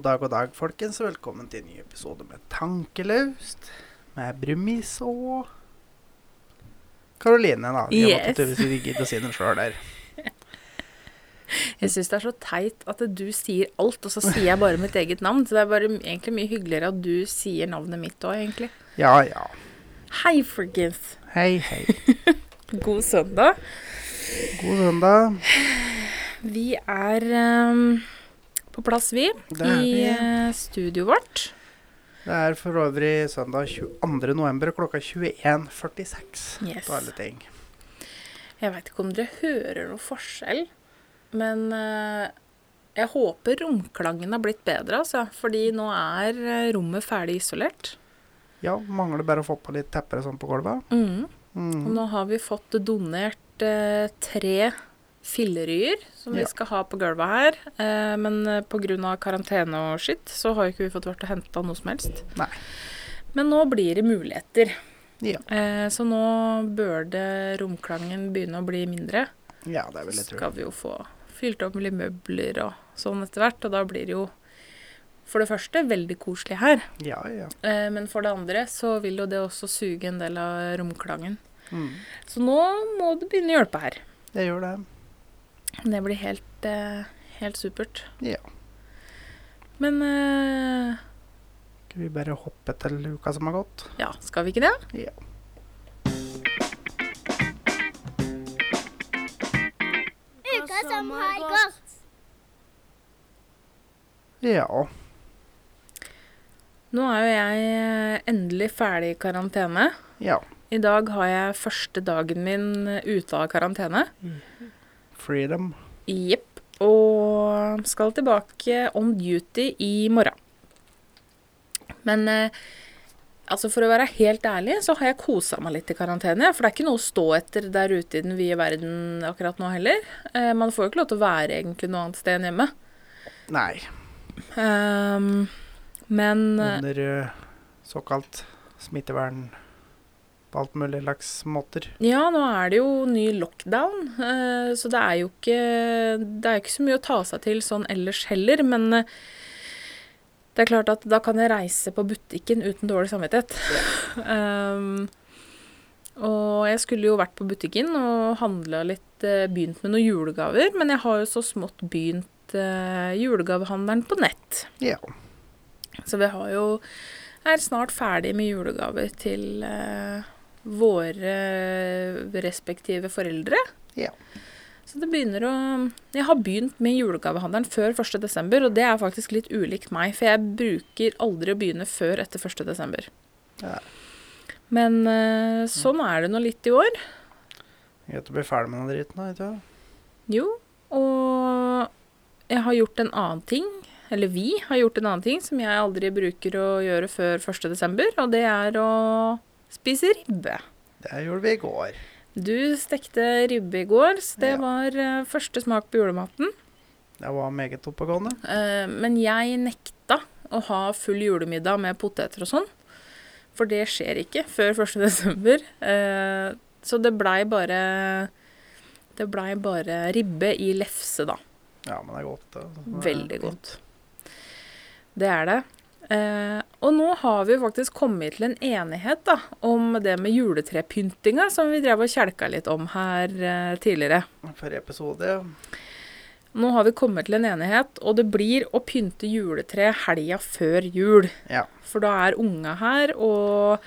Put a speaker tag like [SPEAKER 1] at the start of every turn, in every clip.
[SPEAKER 1] God dag, god dag, folkens, og velkommen til en ny episode med Tankelaust. Med Brumis og Karoline, da. Jeg
[SPEAKER 2] Yes.
[SPEAKER 1] måtte tydeligvis ikke gidde å si den sjøl der.
[SPEAKER 2] Jeg syns det er så teit at du sier alt, og så sier jeg bare mitt eget navn. Så det er bare egentlig mye hyggeligere at du sier navnet mitt òg, egentlig.
[SPEAKER 1] Ja, ja.
[SPEAKER 2] Hei, folkens.
[SPEAKER 1] Hei, hei.
[SPEAKER 2] God søndag.
[SPEAKER 1] God søndag.
[SPEAKER 2] Vi er ehm, på plass, vi. I eh, studioet vårt.
[SPEAKER 1] Det er for øvrig søndag 22. november klokka 21.46.
[SPEAKER 2] Yes.
[SPEAKER 1] På alle ting.
[SPEAKER 2] Jeg veit ikke om dere hører noe forskjell, men eh, jeg håper romklangen har blitt bedre, altså. Fordi nå er eh, rommet ferdig isolert.
[SPEAKER 1] Ja, mangler bare å få på litt tepper og sånn på gulvet.
[SPEAKER 2] Mm. Og
[SPEAKER 1] Mm.
[SPEAKER 2] nå har vi fått donert eh, tre filleryer som
[SPEAKER 1] Ja.
[SPEAKER 2] vi skal ha på gulvet her. Eh, men eh, pga. karantene og skitt, så har ikke vi fått vært og henta noe som helst.
[SPEAKER 1] Nei.
[SPEAKER 2] Men nå blir det muligheter.
[SPEAKER 1] Ja.
[SPEAKER 2] Eh, så nå bør det romklangen begynne å bli mindre.
[SPEAKER 1] ja, det vil
[SPEAKER 2] Så
[SPEAKER 1] jeg tro.
[SPEAKER 2] skal vi jo få fylt opp med møbler og sånn etter hvert. Og da blir det jo for det første veldig koselig her.
[SPEAKER 1] Ja, ja.
[SPEAKER 2] Eh, men for det andre så vil jo det også suge en del av romklangen.
[SPEAKER 1] Mm.
[SPEAKER 2] Så nå må det begynne å hjelpe her.
[SPEAKER 1] Det gjør det.
[SPEAKER 2] Det blir helt, eh, helt supert.
[SPEAKER 1] Ja.
[SPEAKER 2] Men uh,
[SPEAKER 1] Skal vi bare hoppe til uka som har gått?
[SPEAKER 2] ja, skal vi ikke det?
[SPEAKER 1] Ja.
[SPEAKER 3] Uka som har gått.
[SPEAKER 1] Ja.
[SPEAKER 2] Nå er jo jeg eh, endelig ferdig i karantene.
[SPEAKER 1] Ja.
[SPEAKER 2] I dag har jeg første dagen min ute av karantene.
[SPEAKER 1] Freedom.
[SPEAKER 2] Jepp. Og skal tilbake on duty i morgen. Men eh, altså for å være helt ærlig, så har jeg kosa meg litt i karantene. For det er ikke noe å stå etter der ute i den vide verden akkurat nå heller. Eh, man får jo ikke lov til å være egentlig noe annet sted enn hjemme.
[SPEAKER 1] Nei.
[SPEAKER 2] Um, men eh,
[SPEAKER 1] Under eh, såkalt smittevern på alt mulig slags måter.
[SPEAKER 2] Ja, nå er det jo ny lockdown, eh, så det er jo ikke Det er ikke så mye å ta seg til sånn ellers heller, men eh, det er klart at da kan jeg reise på butikken uten dårlig samvittighet. um, og jeg skulle jo vært på butikken og handla litt, eh, begynt med noen julegaver, men jeg har jo så smått begynt eh, julegavehandelen på nett.
[SPEAKER 1] Ja.
[SPEAKER 2] Så vi har jo er snart ferdig med julegaver til eh, våre respektive foreldre.
[SPEAKER 1] Ja.
[SPEAKER 2] Så det begynner å Jeg har begynt med julegavehandelen før 1. desember, og det er faktisk litt ulikt meg, for jeg bruker aldri å begynne før etter 1. desember.
[SPEAKER 1] Ja.
[SPEAKER 2] Men eh, sånn er det nå litt i år.
[SPEAKER 1] Greit å bli ferdig med den driten, da, ikke?
[SPEAKER 2] Jo, og jeg har gjort en annen ting, eller vi har gjort en annen ting som jeg aldri bruker å gjøre før 1. desember, og det er å spise ribbe.
[SPEAKER 1] Det gjorde vi i går.
[SPEAKER 2] Du stekte ribbe i går, så det
[SPEAKER 1] Ja.
[SPEAKER 2] var eh, første smak på julematen.
[SPEAKER 1] Det var meget oppegående.
[SPEAKER 2] Eh, men jeg nekta å ha full julemiddag med poteter og sånn. For det skjer ikke før 1. desember. Eh, så det blei bare Det blei bare ribbe i lefse, da.
[SPEAKER 1] Ja, men det er godt. det. Det
[SPEAKER 2] Veldig godt. Det er det. Eh, og nå har vi faktisk kommet til en enighet da, om det med juletrepyntinga, som vi drev og kjelka litt om her eh, tidligere.
[SPEAKER 1] Forrige episode, ja.
[SPEAKER 2] Nå har vi kommet til en enighet, og det blir å pynte juletre helga før jul.
[SPEAKER 1] Ja.
[SPEAKER 2] For da er unga her, og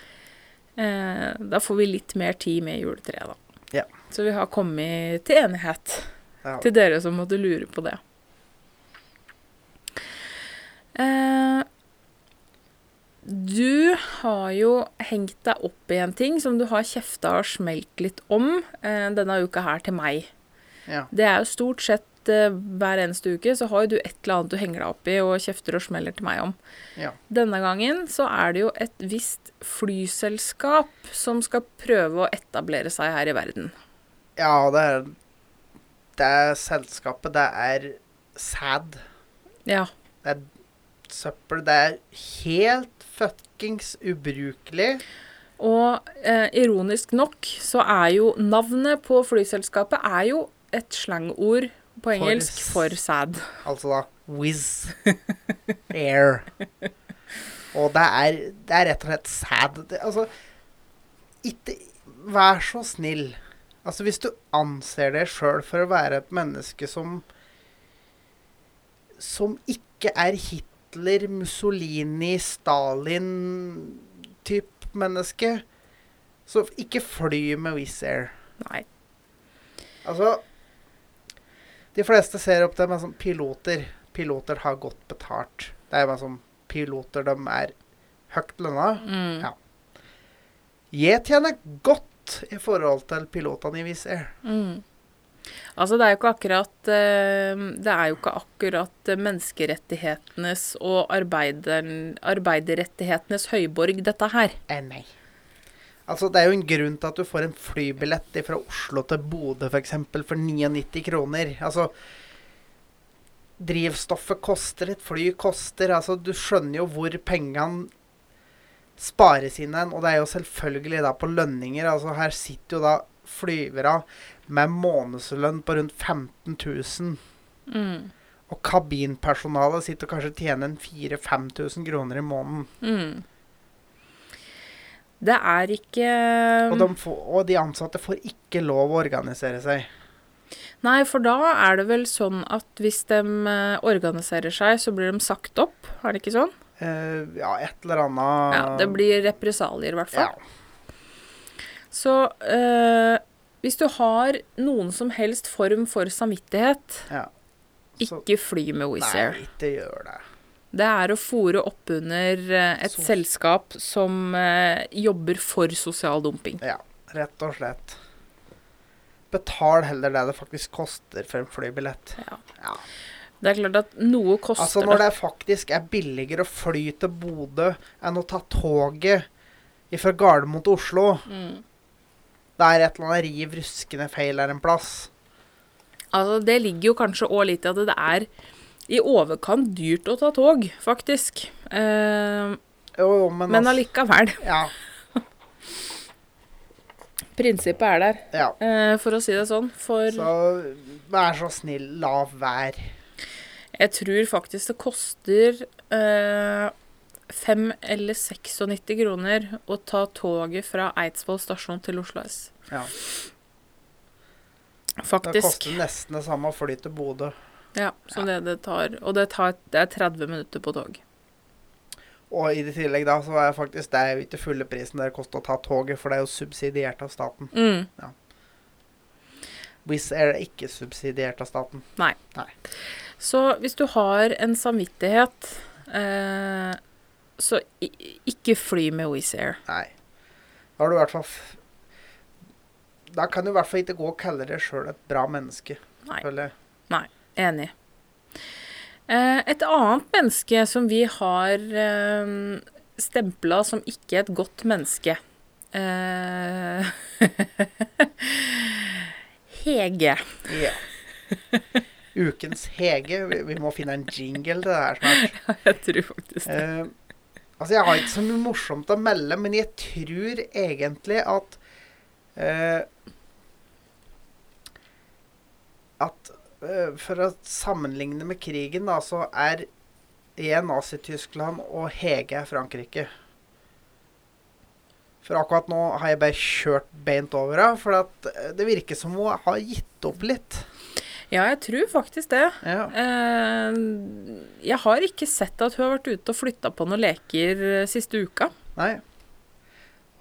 [SPEAKER 2] eh, da får vi litt mer tid med juletreet, da.
[SPEAKER 1] Ja.
[SPEAKER 2] Så vi har kommet til enighet,
[SPEAKER 1] Ja.
[SPEAKER 2] til dere som måtte lure på det. Eh, du har jo hengt deg opp i en ting som du har kjefta og smelt litt om eh, denne uka her til meg.
[SPEAKER 1] ja.
[SPEAKER 2] Det er jo stort sett eh, hver eneste uke så har jo du et eller annet du henger deg opp i og kjefter og smeller til meg om.
[SPEAKER 1] Ja.
[SPEAKER 2] Denne gangen så er det jo et visst flyselskap som skal prøve å etablere seg her i verden.
[SPEAKER 1] Ja, det er Det er selskapet, det er sad.
[SPEAKER 2] Ja.
[SPEAKER 1] Det er søppel. Det er helt fuckings ubrukelig.
[SPEAKER 2] Og eh, ironisk nok så er jo navnet på flyselskapet er jo et slangord På engelsk
[SPEAKER 1] for,
[SPEAKER 2] for sad.
[SPEAKER 1] Altså da Wizz Air. Og det er, det er rett og slett sad. Det, altså Ikke Vær så snill. Altså, hvis du anser deg sjøl for å være et menneske som Som ikke er Hitler, Mussolini, Stalin-type menneske, så ikke fly med Wizz Air.
[SPEAKER 2] Nei.
[SPEAKER 1] Altså De fleste ser opp til meg som piloter. Piloter har godt betalt. Det er jo sånn som piloter, de er høyt lønna.
[SPEAKER 2] Mm.
[SPEAKER 1] Ja. Jeg tjener godt i forhold til pilotene i Wizz Air.
[SPEAKER 2] Mm. Altså, det er jo ikke akkurat eh, jo ikke akkurat menneskerettighetenes og arbeider, arbeiderrettighetenes høyborg, dette her.
[SPEAKER 1] Eh, nei. Altså, det er jo en grunn til at du får en flybillett fra Oslo til Bodø f.eks. For, for 99 kroner. Altså Drivstoffet koster, et fly koster. Altså, du skjønner jo hvor pengene spares inn hen. Og det er jo selvfølgelig da på lønninger. Altså, her sitter jo da flyvere med månedslønn på rundt 15 000.
[SPEAKER 2] Mm.
[SPEAKER 1] Og kabinpersonalet sitter og kanskje tjener en 4000-5000 kroner i måneden.
[SPEAKER 2] Mm. Det er ikke
[SPEAKER 1] Og de, får, og de ansatte får ikke lov å organisere seg.
[SPEAKER 2] Nei, for da er det vel sånn at hvis de eh, organiserer seg, så blir de sagt opp. Er det ikke sånn?
[SPEAKER 1] Eh, ja, et eller annet
[SPEAKER 2] Ja, Det blir represalier, i hvert fall.
[SPEAKER 1] Ja.
[SPEAKER 2] Så eh, hvis du har noen som helst form for samvittighet,
[SPEAKER 1] ja. Så-
[SPEAKER 2] ikke fly med Wizz Air.
[SPEAKER 1] Nei, ikke gjør det.
[SPEAKER 2] Det er å fòre oppunder et
[SPEAKER 1] Så-
[SPEAKER 2] selskap som eh, jobber for sosial dumping.
[SPEAKER 1] Ja, rett og slett. Betal heller det det faktisk koster for en flybillett.
[SPEAKER 2] Ja.
[SPEAKER 1] Ja.
[SPEAKER 2] Det er klart at noe koster
[SPEAKER 1] Altså når det faktisk er billigere å fly til Bodø enn å ta toget fra Gardermoen til Oslo.
[SPEAKER 2] Mm.
[SPEAKER 1] Det er et eller annet riv ruskende feil her en plass.
[SPEAKER 2] Altså, det ligger jo kanskje òg litt i at det er i overkant dyrt å ta tog, faktisk. Eh,
[SPEAKER 1] Jo, jo, men,
[SPEAKER 2] men
[SPEAKER 1] altså-
[SPEAKER 2] allikevel.
[SPEAKER 1] Ja,
[SPEAKER 2] Prinsippet er der,
[SPEAKER 1] ja.
[SPEAKER 2] eh, for å si det sånn. For
[SPEAKER 1] Så vær så snill, la være.
[SPEAKER 2] jeg tror faktisk det koster eh, 5 eller 96 kroner å ta toget fra Eidsvoll stasjon til Oslo S.
[SPEAKER 1] Ja. Det koster nesten det samme å fly til Bodø.
[SPEAKER 2] Ja, som det det tar. Og det, tar, det er 30 minutter på tog.
[SPEAKER 1] Og i det tillegg da, så er faktisk det er jo ikke fulle prisen det koster å ta toget, for det er jo subsidiert av staten.
[SPEAKER 2] Mm.
[SPEAKER 1] Wizz Air er ikke subsidiert av staten. Nei.
[SPEAKER 2] Så hvis du har en samvittighet, eh, så ikke fly med Wizz Air.
[SPEAKER 1] Nei. Da har du i hvert fall Da kan du i hvert fall ikke gå og kalle deg sjøl et bra menneske.
[SPEAKER 2] Nei,
[SPEAKER 1] føler Nei.
[SPEAKER 2] enig. Eh, et annet menneske som vi har eh, stempla som ikke et godt menneske eh, Hege.
[SPEAKER 1] Ja. Ukens Hege. Vi, må finne en jingle til det her snart.
[SPEAKER 2] Jeg tror faktisk det.
[SPEAKER 1] Altså, jeg har ikke så mye morsomt å melde, men jeg tror egentlig at uh, At uh, for å sammenligne med krigen, da, så er jeg Nazi-Tyskland og Hege er Frankrike. For akkurat nå har jeg bare kjørt beint over henne, for eh, det virker som hun har gitt opp litt.
[SPEAKER 2] Ja, jeg tror faktisk det.
[SPEAKER 1] Ja.
[SPEAKER 2] Eh, jeg har ikke sett at hun har vært ute og flytta på noen leker eh, siste uka.
[SPEAKER 1] Nei.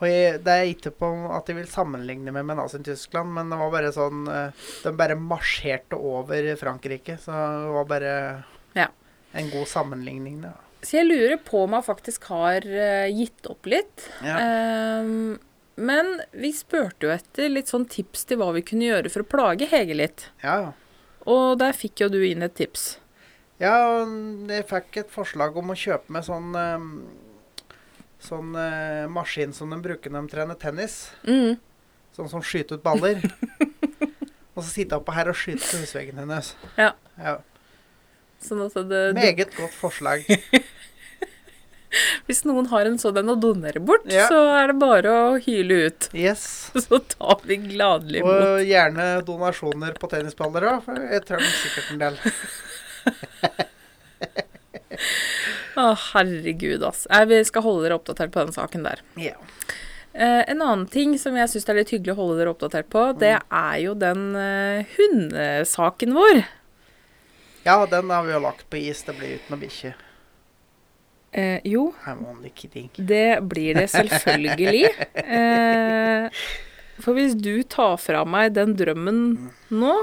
[SPEAKER 1] Og jeg, det er ikke på at jeg vil sammenligne med med Nazi-Tyskland, men det var bare sånn eh, De bare marsjerte over Frankrike, så det var bare
[SPEAKER 2] Ja.
[SPEAKER 1] en god sammenligning. Da.
[SPEAKER 2] Så jeg lurer på om hun faktisk har gitt opp litt.
[SPEAKER 1] Ja.
[SPEAKER 2] Ehm, men vi spurte jo etter litt sånn tips til hva vi kunne gjøre for å plage Hege litt.
[SPEAKER 1] Ja, ja.
[SPEAKER 2] Og der fikk jo du inn et tips.
[SPEAKER 1] ja, jeg fikk et forslag om å kjøpe med sånn eh, Sånn eh, maskin som de bruker når de trener tennis.
[SPEAKER 2] Mm.
[SPEAKER 1] Sånn som skyter ut baller. og så sitter jeg oppå her og skyter på husveggen hennes.
[SPEAKER 2] Ja.
[SPEAKER 1] ja.
[SPEAKER 2] Sånn det,
[SPEAKER 1] Meget godt forslag.
[SPEAKER 2] Hvis noen har en sånn en å donere bort,
[SPEAKER 1] Ja.
[SPEAKER 2] så er det bare å hyle ut.
[SPEAKER 1] Yes.
[SPEAKER 2] Så tar vi gladelig imot.
[SPEAKER 1] Og gjerne donasjoner på tennisballer òg, for jeg tror det er sikkert en del.
[SPEAKER 2] Å, herregud, ass. Vi skal holde dere oppdatert på den saken der.
[SPEAKER 1] Yeah.
[SPEAKER 2] Eh, en annen ting som jeg syns er litt hyggelig å holde dere oppdatert på, det er jo den eh, hundesaken vår.
[SPEAKER 1] ja, den har vi jo lagt på is. Det blir uten noe bikkje.
[SPEAKER 2] Eh, jo,
[SPEAKER 1] I'm only kidding.
[SPEAKER 2] det blir det selvfølgelig. Eh, for hvis du tar fra meg den drømmen nå,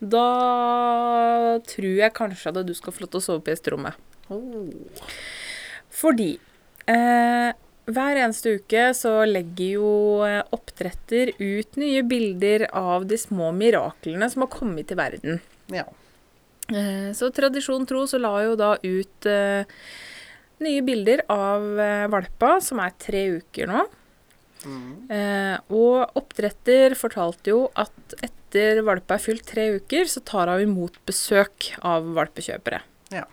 [SPEAKER 2] da tror jeg kanskje at du skal få lov til å sove på gjesterommet.
[SPEAKER 1] Oh.
[SPEAKER 2] Fordi eh, hver eneste uke så legger jo eh, oppdretter ut nye bilder av de små miraklene som har kommet til verden.
[SPEAKER 1] Ja.
[SPEAKER 2] Eh, så tradisjon tro så la jo da ut eh, nye bilder av eh, valpa, som er tre uker nå.
[SPEAKER 1] Mm.
[SPEAKER 2] Eh, og oppdretter fortalte jo at etter valpa er fylt tre uker, så tar hun imot besøk av valpekjøpere.
[SPEAKER 1] Ja.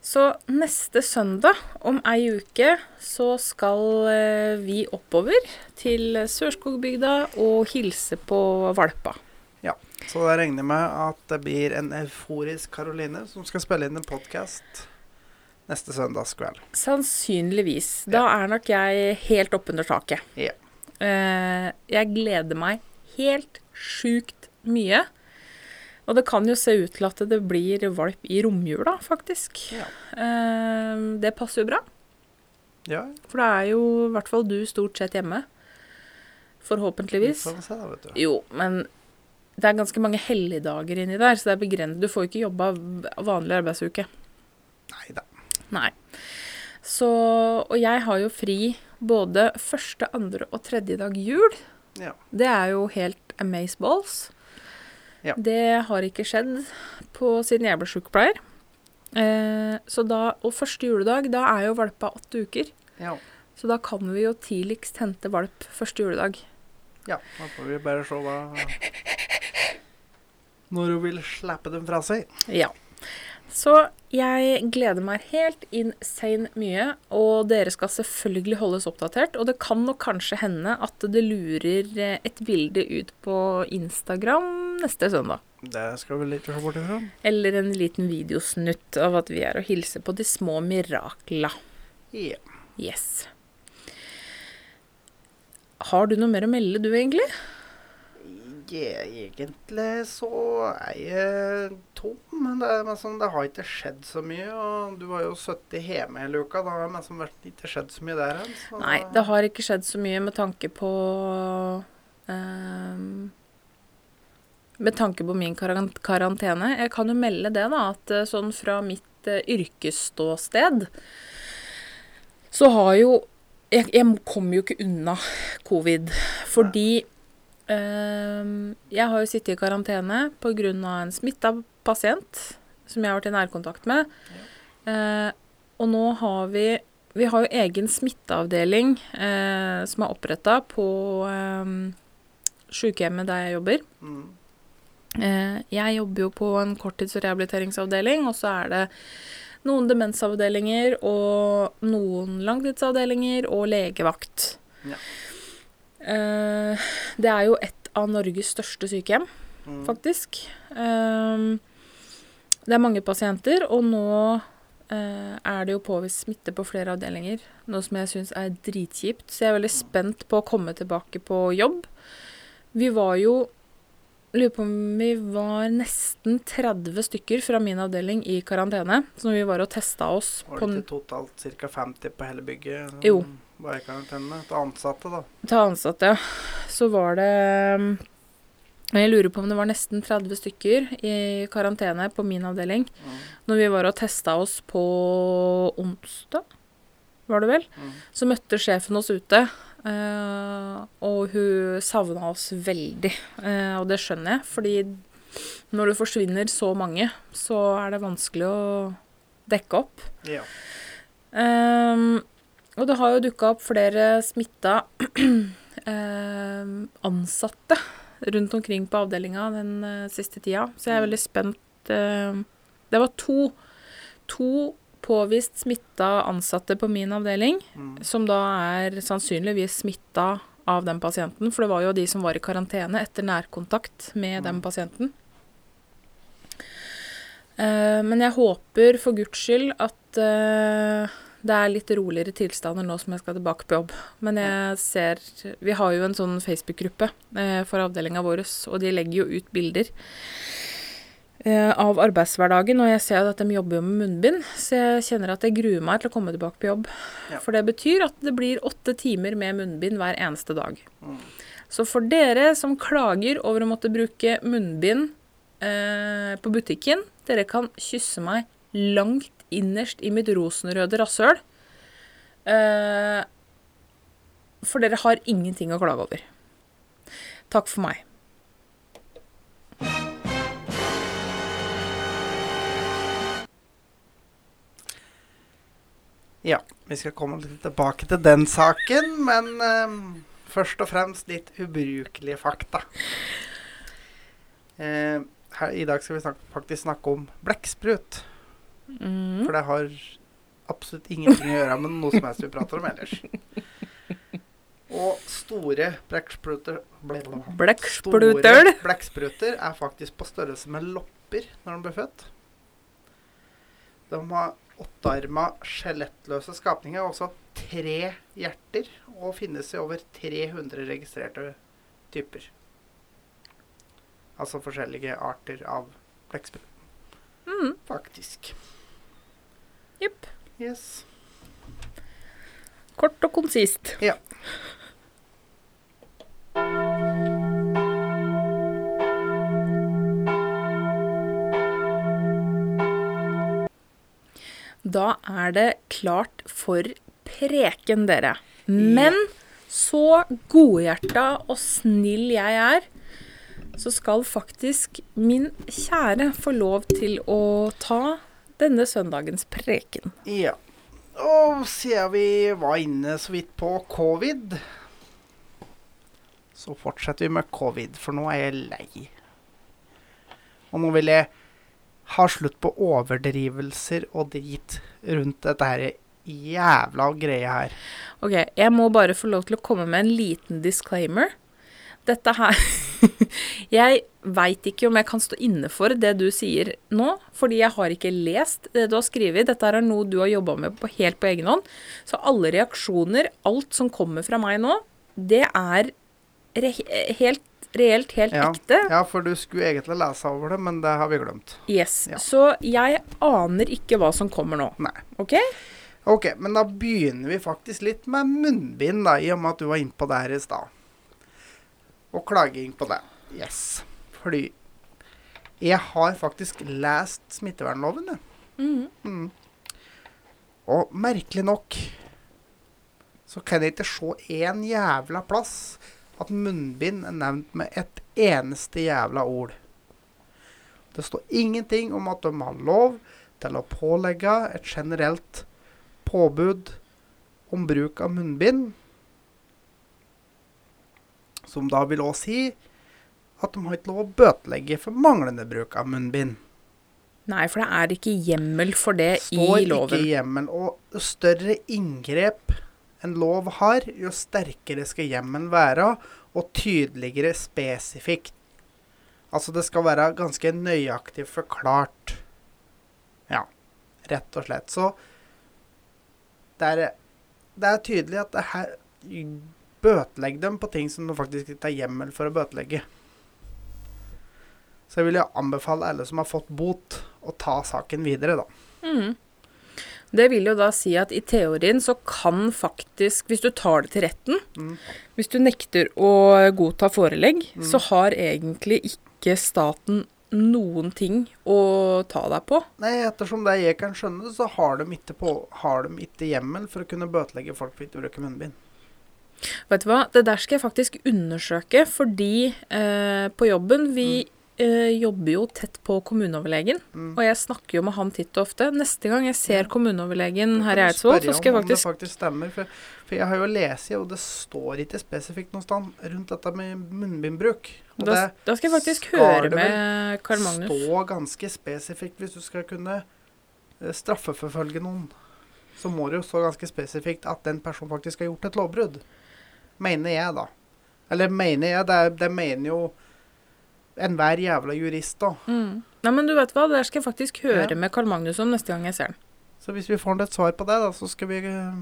[SPEAKER 2] Så neste søndag om ei uke så skal eh, vi oppover til Sørskogbygda og hilse på valpa.
[SPEAKER 1] ja. Så da regner jeg med at det blir en euforisk Karoline som skal spille inn en podkast neste søndagskveld.
[SPEAKER 2] Sannsynligvis. Da er nok jeg helt oppunder taket.
[SPEAKER 1] Ja.
[SPEAKER 2] Uh, jeg gleder meg helt sjukt mye. Og det kan jo se ut til at det blir valp i romjula, faktisk.
[SPEAKER 1] Ja.
[SPEAKER 2] Uh, det passer jo bra,
[SPEAKER 1] ja.
[SPEAKER 2] for da er jo i hvert fall du stort sett hjemme. Forhåpentligvis.
[SPEAKER 1] se, da.
[SPEAKER 2] Jo, men det er ganske mange helligdager inni der, så det er begrenset. Du får ikke jobba vanlig arbeidsuke.
[SPEAKER 1] Nei da.
[SPEAKER 2] Nei. Så Og jeg har jo fri både første, andre og tredje dag jul.
[SPEAKER 1] Ja.
[SPEAKER 2] Det er jo helt amazeballs.
[SPEAKER 1] Ja.
[SPEAKER 2] Det har ikke skjedd på siden jeg ble sykepleier. Eh, så da, og første juledag, da er jo valpa åtte uker.
[SPEAKER 1] Ja.
[SPEAKER 2] Så da kan vi jo tidligst hente valp første juledag.
[SPEAKER 1] ja. Da får vi bare se hva Når hun vil slippe dem fra seg.
[SPEAKER 2] Ja. Så jeg gleder meg helt insane mye, og dere skal selvfølgelig holdes oppdatert. Og det kan nok kanskje hende at det lurer eh, et bilde ut på Instagram neste søndag.
[SPEAKER 1] Det skal vi litt se bort ifra.
[SPEAKER 2] Eller en liten videosnutt av at vi er og hilser på de små mirakla.
[SPEAKER 1] Ja.
[SPEAKER 2] Yes. Har du noe mer å melde, du, egentlig?
[SPEAKER 1] Egentlig så er jeg tom, men det, er liksom, det har ikke skjedd så mye. Og du har jo sittet hjemme hele uka. Da har liksom ikke skjedd så mye der hen.
[SPEAKER 2] Nei, det har ikke skjedd så mye med tanke på um, Med tanke på min karantene. Jeg kan jo melde det, da, at eh, sånn fra mitt eh, yrkesståsted så har jo Jeg, jeg kommer jo ikke unna covid. Fordi jeg har jo sittet i karantene pga. en smitta pasient som jeg har vært i nærkontakt med. Eh, og nå har vi vi har jo egen smitteavdeling eh, som er oppretta på Sjukehjemmet sykehjemmet der jeg jobber.
[SPEAKER 1] Mm.
[SPEAKER 2] Jeg jobber jo på en korttids- og rehabiliteringsavdeling, og så er det noen demensavdelinger og noen langtidsavdelinger og legevakt.
[SPEAKER 1] Ja.
[SPEAKER 2] Eh, det er jo et av Norges største sykehjem,
[SPEAKER 1] Mm.
[SPEAKER 2] faktisk. Eh, det er mange pasienter, og nå uh, er det jo påvist smitte på flere avdelinger. Noe som jeg syns er dritkjipt. Så jeg er veldig spent på å komme tilbake på jobb. Vi var jo Lurer på om vi var nesten 30 stykker fra min avdeling i karantene. Så vi var og testa oss
[SPEAKER 1] Var det ikke totalt ca. 50 på hele bygget?
[SPEAKER 2] Jo.
[SPEAKER 1] Var i karantene til ansatte, da.
[SPEAKER 2] til ansatte. ja. Så var det Jeg lurer på om det var nesten 30 stykker i karantene på min avdeling.
[SPEAKER 1] Mm.
[SPEAKER 2] Når vi var og testa oss på onsdag, var det vel,
[SPEAKER 1] Mm.
[SPEAKER 2] så møtte sjefen oss ute. eh, og hun savna oss veldig. eh, og det skjønner jeg, fordi når det forsvinner så mange, så er det vanskelig å dekke opp.
[SPEAKER 1] Ja.
[SPEAKER 2] Ehm, og det har jo dukka opp flere smitta ehm, ansatte rundt omkring på avdelinga den eh, siste tida, så jeg er veldig spent. ehm, det var to, to påvist smitta ansatte på min avdeling,
[SPEAKER 1] Mm.
[SPEAKER 2] som da er sannsynligvis smitta av den pasienten, for det var jo de som var i karantene etter nærkontakt med den pasienten. Eh, men jeg håper for guds skyld at eh, det er litt roligere tilstander nå som jeg skal tilbake på jobb. Men jeg ser Vi har jo en sånn Facebook-gruppe eh, for avdelinga vår, og de legger jo ut bilder eh, av arbeidshverdagen, og jeg ser at de jobber jo med munnbind, så jeg kjenner at jeg gruer meg til å komme tilbake på jobb.
[SPEAKER 1] Ja.
[SPEAKER 2] For det betyr at det blir åtte timer med munnbind hver eneste dag.
[SPEAKER 1] Mm.
[SPEAKER 2] Så for dere som klager over å måtte bruke munnbind eh, på butikken, dere kan kysse meg langt innerst i mitt rosenrøde rasshøl. Eh, for dere har ingenting å klage over. Takk for meg.
[SPEAKER 1] Ja, vi skal komme litt tilbake til den saken, men eh, først og fremst litt ubrukelige fakta. Eh, her, I dag skal vi snak faktisk snakke om blekksprut.
[SPEAKER 2] Mm.
[SPEAKER 1] For det har absolutt ingenting å gjøre med noe som helst vi prater om ellers. Og store blekkspruter
[SPEAKER 2] Blekkspruter.
[SPEAKER 1] blekkspruter er faktisk på størrelse med lopper når de blir født. De har åttearma, skjelettløse skapninger, også tre hjerter, og finnes i over 300 registrerte typer. Altså forskjellige arter av blekksprut.
[SPEAKER 2] Mm.
[SPEAKER 1] Faktisk.
[SPEAKER 2] Jepp.
[SPEAKER 1] Yes.
[SPEAKER 2] Kort og konsist.
[SPEAKER 1] Ja.
[SPEAKER 2] Da er det klart for preken, dere. Men så godhjerta og snill jeg er, så skal faktisk min kjære få lov til å ta denne søndagens preken.
[SPEAKER 1] Ja. Og siden vi var inne så vidt på covid, så fortsetter vi med covid, for nå er jeg lei. Og nå vil jeg ha slutt på overdrivelser og drit rundt dette her jævla greia her.
[SPEAKER 2] Ok, jeg må bare få lov til å komme med en liten disclaimer. Dette her Jeg veit ikke om jeg kan stå inne for det du sier nå, fordi jeg har ikke lest det du har skrevet. Dette er noe du har jobba med på, helt på egen hånd. Så alle reaksjoner, alt som kommer fra meg nå, det er re helt reelt, helt
[SPEAKER 1] Ja.
[SPEAKER 2] ekte.
[SPEAKER 1] ja, for du skulle egentlig lese over det, men det har vi glemt.
[SPEAKER 2] Yes.
[SPEAKER 1] Ja.
[SPEAKER 2] Så jeg aner ikke hva som kommer nå.
[SPEAKER 1] Nei.
[SPEAKER 2] OK?
[SPEAKER 1] Ok, men da begynner vi faktisk litt med munnbind, da, i og med at du var inne på det her i stad. Og klaging på det. Yes. Fordi jeg har faktisk lest smittevernloven, jeg.
[SPEAKER 2] Mm.
[SPEAKER 1] Mm. Og merkelig nok så kan jeg ikke se én jævla plass at munnbind er nevnt med et eneste jævla ord. Det står ingenting om at de har lov til å pålegge et generelt påbud om bruk av munnbind. Som da vil også si at de har ikke lov å bøtelegge for manglende bruk av munnbind.
[SPEAKER 2] Nei, for det er ikke hjemmel for det
[SPEAKER 1] Står
[SPEAKER 2] i loven.
[SPEAKER 1] Står ikke hjemmel. Og jo større inngrep en lov har, jo sterkere skal hjemmelen være, og tydeligere spesifikt. Altså det skal være ganske nøyaktig forklart. Ja, rett og slett. Så det er, det er tydelig at det her Bøtelegg dem på ting som du faktisk ikke har hjemmel for å bøtelegge. Så jeg vil jo anbefale alle som har fått bot, å ta saken videre, da.
[SPEAKER 2] Mm. Det vil jo da si at i teorien så kan faktisk, hvis du tar det til retten,
[SPEAKER 1] Mm.
[SPEAKER 2] hvis du nekter å godta forelegg,
[SPEAKER 1] Mm.
[SPEAKER 2] så har egentlig ikke staten noen ting å ta deg på.
[SPEAKER 1] Nei, ettersom det jeg kan skjønne, så har de ikke, på, har de ikke hjemmel for å kunne bøtelegge folk for ikke å bruke munnbind.
[SPEAKER 2] Vet du hva, det der skal jeg faktisk undersøke, fordi eh, på jobben vi eh, jobber jo tett på kommuneoverlegen,
[SPEAKER 1] Mm.
[SPEAKER 2] og jeg snakker jo med han titt og ofte. Neste gang jeg ser kommuneoverlegen her i Eidsvoll, så skal jeg faktisk
[SPEAKER 1] Om det faktisk stemmer. For, for jeg har jo lest, og det står ikke spesifikt noe sted rundt dette med munnbindbruk.
[SPEAKER 2] Da,
[SPEAKER 1] det
[SPEAKER 2] da skal jeg faktisk
[SPEAKER 1] skal
[SPEAKER 2] høre med Karl Magnus.
[SPEAKER 1] Det stå ganske spesifikt hvis du skal kunne eh, straffeforfølge noen, så må det jo stå ganske spesifikt at den personen faktisk har gjort et lovbrudd. Mener jeg, da. Eller mener jeg, det, det mener jo enhver jævla jurist, da.
[SPEAKER 2] Mm. Nei, men du vet hva, det skal jeg faktisk høre
[SPEAKER 1] Ja.
[SPEAKER 2] med Carl Magnus om neste gang jeg ser den.
[SPEAKER 1] Så hvis vi får et svar på det, da, så skal vi eh,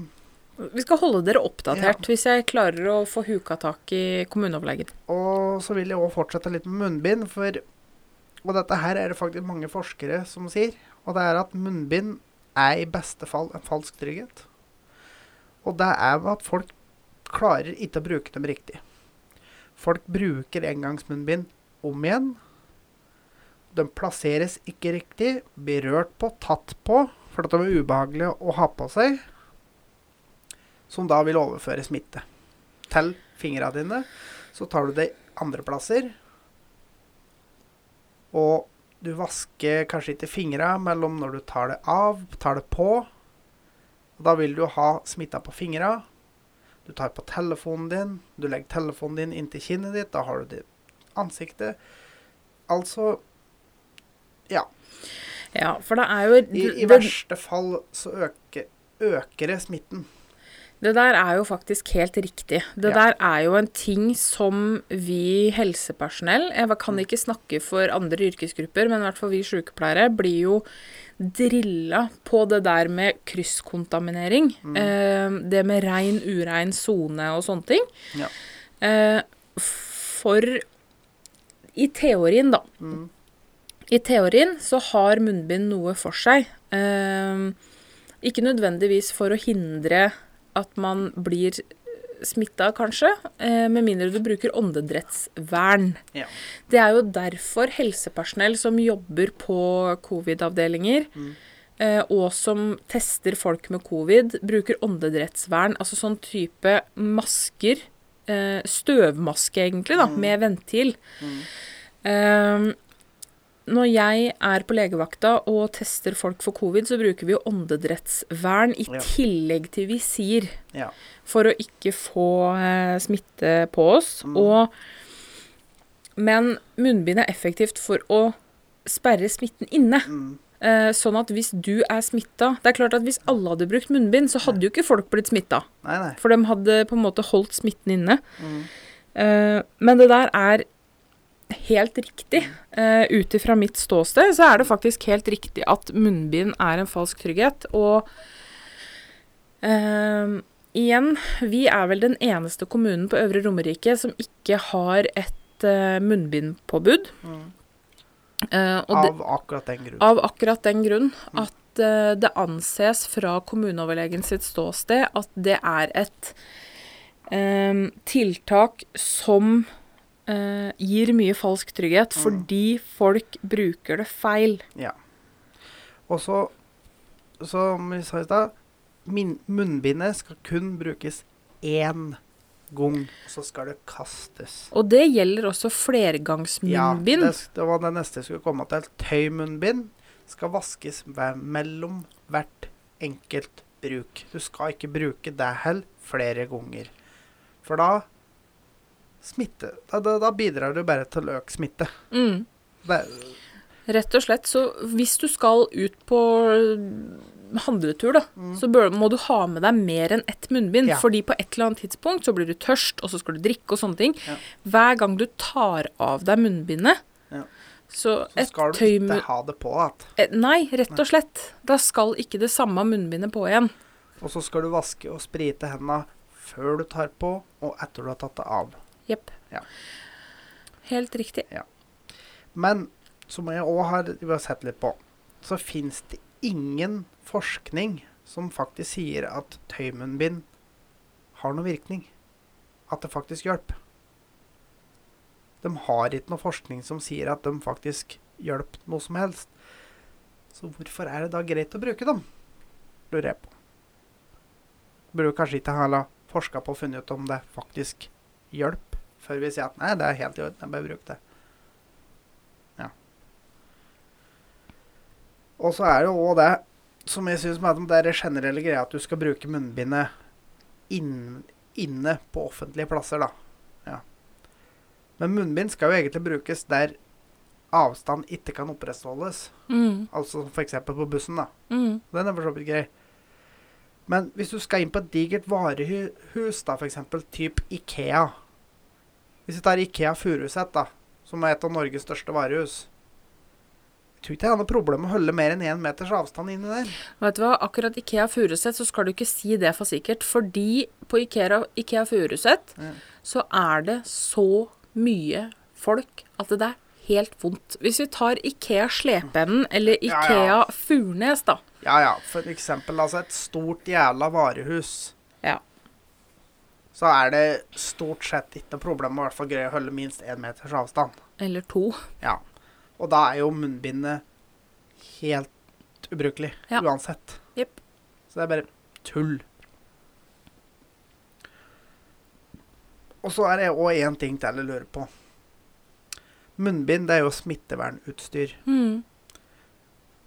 [SPEAKER 2] Vi skal holde dere oppdatert hvis jeg klarer å få huka tak i kommuneoverlegen.
[SPEAKER 1] Og så vil jeg òg fortsette litt med munnbind, for Og dette her er det faktisk mange forskere som sier, og det er at munnbind er i beste fall en falsk trygghet. Og det er jo at folk klarer ikke å bruke dem riktig. Folk bruker engangsmunnbind om igjen. De plasseres ikke riktig, blir rørt på, tatt på, for at de er ubehagelige å ha på seg, som da vil overføre smitte til fingrene dine. Så tar du det andre plasser, og du vasker kanskje ikke fingra mellom når du tar det av, tar det på. Og da vil du ha smitta på fingra. Du tar på telefonen din, du legger telefonen din inntil kinnet ditt, da har du det ansiktet. Altså Ja.
[SPEAKER 2] Ja, for det er jo
[SPEAKER 1] I, i verste fall så øker, øker det smitten.
[SPEAKER 2] Det der er jo faktisk helt riktig. Det
[SPEAKER 1] Ja.
[SPEAKER 2] der er jo en ting som vi helsepersonell Jeg kan ikke snakke for andre yrkesgrupper, men i hvert fall vi sykepleiere blir jo drilla på det der med krysskontaminering.
[SPEAKER 1] Mm.
[SPEAKER 2] Eh, det med rein, urein sone og sånne ting.
[SPEAKER 1] Ja.
[SPEAKER 2] Eh, for i teorien, da.
[SPEAKER 1] Mm.
[SPEAKER 2] I teorien så har munnbind noe for seg. Eh, ikke nødvendigvis for å hindre at man blir smitta, kanskje, eh, med mindre du bruker åndedrettsvern.
[SPEAKER 1] Ja.
[SPEAKER 2] Det er jo derfor helsepersonell som jobber på covid-avdelinger,
[SPEAKER 1] Mm.
[SPEAKER 2] eh, og som tester folk med covid, bruker åndedrettsvern, altså sånn type masker. Eh, støvmaske, egentlig, da,
[SPEAKER 1] Mm.
[SPEAKER 2] med ventil.
[SPEAKER 1] Mm.
[SPEAKER 2] Eh, når jeg er på legevakta og tester folk for covid, så bruker vi jo åndedrettsvern i
[SPEAKER 1] Ja.
[SPEAKER 2] tillegg til visir
[SPEAKER 1] Ja.
[SPEAKER 2] for å ikke få eh, smitte på oss.
[SPEAKER 1] Mm.
[SPEAKER 2] Og, men munnbind er effektivt for å sperre smitten inne.
[SPEAKER 1] Mm.
[SPEAKER 2] Eh, sånn at hvis du er smitta Det er klart at hvis alle hadde brukt munnbind, så hadde jo ikke folk blitt smitta.
[SPEAKER 1] Nei, nei.
[SPEAKER 2] For de hadde på en måte holdt smitten inne.
[SPEAKER 1] Mm.
[SPEAKER 2] Eh, men det der er helt riktig. Uh, Ut ifra mitt ståsted så er det faktisk helt riktig at munnbind er en falsk trygghet. Og uh, igjen, vi er vel den eneste kommunen på Øvre Romerike som ikke har et uh, munnbindpåbud.
[SPEAKER 1] Mm.
[SPEAKER 2] Uh,
[SPEAKER 1] Av akkurat den grunn.
[SPEAKER 2] av akkurat den grunn at eh, det anses fra kommuneoverlegen sitt ståsted at det er et tiltak som eh, gir mye falsk trygghet, fordi folk bruker det feil. Ja.
[SPEAKER 1] Og så, som vi sa i stad, munnbindet skal kun brukes én gang, og så skal det kastes.
[SPEAKER 2] Og det gjelder også
[SPEAKER 1] Ja, det, det var det neste jeg skulle komme til. Tøymunnbind skal vaskes mellom hvert enkelt bruk. Du skal ikke bruke det heller flere ganger. For da smitte Da, da, da bidrar du bare til økt smitte.
[SPEAKER 2] Mm. Rett og slett. Så hvis du skal ut på handletur, da,
[SPEAKER 1] Mm.
[SPEAKER 2] så bør, må du ha med deg mer enn ett munnbind.
[SPEAKER 1] Ja.
[SPEAKER 2] Fordi på et eller annet tidspunkt så blir du tørst, og så skal du drikke og sånne ting.
[SPEAKER 1] Ja.
[SPEAKER 2] Hver gang du tar av deg munnbindet,
[SPEAKER 1] Ja.
[SPEAKER 2] så,
[SPEAKER 1] så skal du ikke ha det på igjen.
[SPEAKER 2] Eh, Nei, rett og slett. Da skal ikke det samme munnbindet på igjen.
[SPEAKER 1] Og så skal du vaske og sprite hendene før du tar på, og etter du har tatt det av.
[SPEAKER 2] Jepp.
[SPEAKER 1] Ja.
[SPEAKER 2] Helt riktig.
[SPEAKER 1] Men som jeg òg har har sett litt på, så fins det ingen forskning som faktisk sier at tøymunnbind har noen virkning. At det faktisk hjelper. De har ikke noe forskning som sier at de faktisk hjelper noe som helst. Så hvorfor er det da greit å bruke dem? Lurer jeg på. Burde kanskje ikke ha forska på og funnet ut om det faktisk hjelper, før vi sier at nei, det er helt i orden, jeg bare bruk det. Og så er det òg det som jeg syns med det er generelle greia at du skal bruke munnbindet inn, inne på offentlige plasser, da. Ja. Men munnbind skal jo egentlig brukes der avstand ikke kan opprettholdes.
[SPEAKER 2] Mm.
[SPEAKER 1] Altså f.eks. på bussen, da.
[SPEAKER 2] Mm.
[SPEAKER 1] Den er for så vidt grei. Men hvis du skal inn på et digert varehus, da, f.eks. typ Ikea Hvis vi tar Ikea Furuset, da, som er et av Norges største varehus Jeg tror ikke jeg er noe problem med å holde mer enn én meters avstand inni der.
[SPEAKER 2] Vet du hva, akkurat Ikea Furuset så skal du ikke si det for sikkert, fordi på Ikea, Ikea Furuset
[SPEAKER 1] Ja.
[SPEAKER 2] så er det så mye folk at det er helt vondt. Hvis vi tar Ikea Slependen eller
[SPEAKER 1] Ja, ja.
[SPEAKER 2] Ikea Furnes, da.
[SPEAKER 1] Ja ja, for eksempel altså et stort jævla varehus. Så er det stort sett ikke noe problem å hvert fall greie å holde minst én meters avstand.
[SPEAKER 2] Eller to.
[SPEAKER 1] Ja. Og da er jo munnbindet helt ubrukelig
[SPEAKER 2] Ja.
[SPEAKER 1] uansett.
[SPEAKER 2] Yep.
[SPEAKER 1] Så det er bare tull. Og så er det òg én ting til jeg lurer på. Munnbind det er jo smittevernutstyr.
[SPEAKER 2] Mm.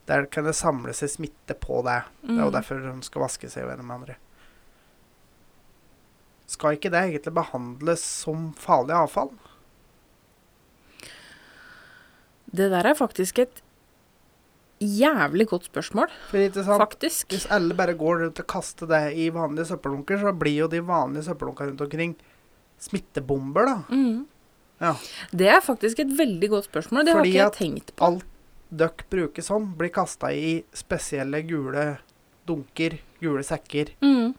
[SPEAKER 1] Der kan det samle seg smitte på det. Det er jo
[SPEAKER 2] Mm.
[SPEAKER 1] derfor de skal vaske seg med andre. Skal ikke det egentlig behandles som farlig avfall?
[SPEAKER 2] Det der er faktisk et jævlig godt spørsmål, faktisk.
[SPEAKER 1] Hvis alle bare går rundt og kaster det i vanlige søppeldunker, så blir jo de vanlige søppeldunkene rundt omkring smittebomber, da.
[SPEAKER 2] Mm.
[SPEAKER 1] Ja.
[SPEAKER 2] Det er faktisk et veldig godt spørsmål. Det
[SPEAKER 1] Fordi
[SPEAKER 2] har ikke jeg
[SPEAKER 1] at
[SPEAKER 2] tenkt på.
[SPEAKER 1] Alt døkk bruker sånn, blir kasta i spesielle gule dunker, gule sekker,
[SPEAKER 2] Mm.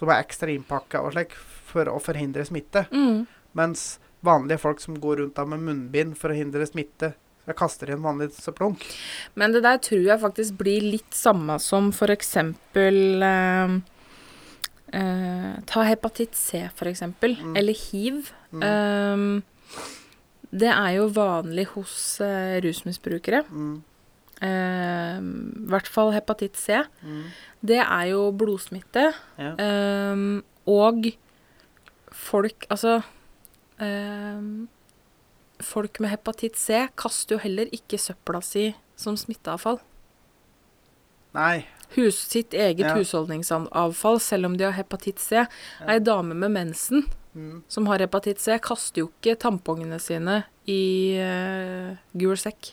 [SPEAKER 1] Som er ekstra innpakka og slik, for å forhindre smitte.
[SPEAKER 2] Mm.
[SPEAKER 1] Mens vanlige folk som går rundt da med munnbind for å hindre smitte, jeg kaster i en vanlig søppeldunk.
[SPEAKER 2] Men det der tror jeg faktisk blir litt samme som eksempel eh, eh, Ta hepatitt C, eksempel.
[SPEAKER 1] Mm.
[SPEAKER 2] Eller hiv.
[SPEAKER 1] Mm.
[SPEAKER 2] Eh, det er jo vanlig hos eh, rusmisbrukere.
[SPEAKER 1] Mm.
[SPEAKER 2] Eh, I hvert fall hepatitt C.
[SPEAKER 1] Mm.
[SPEAKER 2] Det er jo blodsmitte.
[SPEAKER 1] Ja.
[SPEAKER 2] eh, og folk Altså eh, Folk med hepatitt C kaster jo heller ikke søpla si som smitteavfall.
[SPEAKER 1] Nei.
[SPEAKER 2] Hus, sitt eget
[SPEAKER 1] Ja.
[SPEAKER 2] husholdningsavfall, selv om de har hepatitt C. Ei dame med mensen
[SPEAKER 1] Mm.
[SPEAKER 2] som har hepatitt C, kaster jo ikke tampongene sine i uh, gul sekk.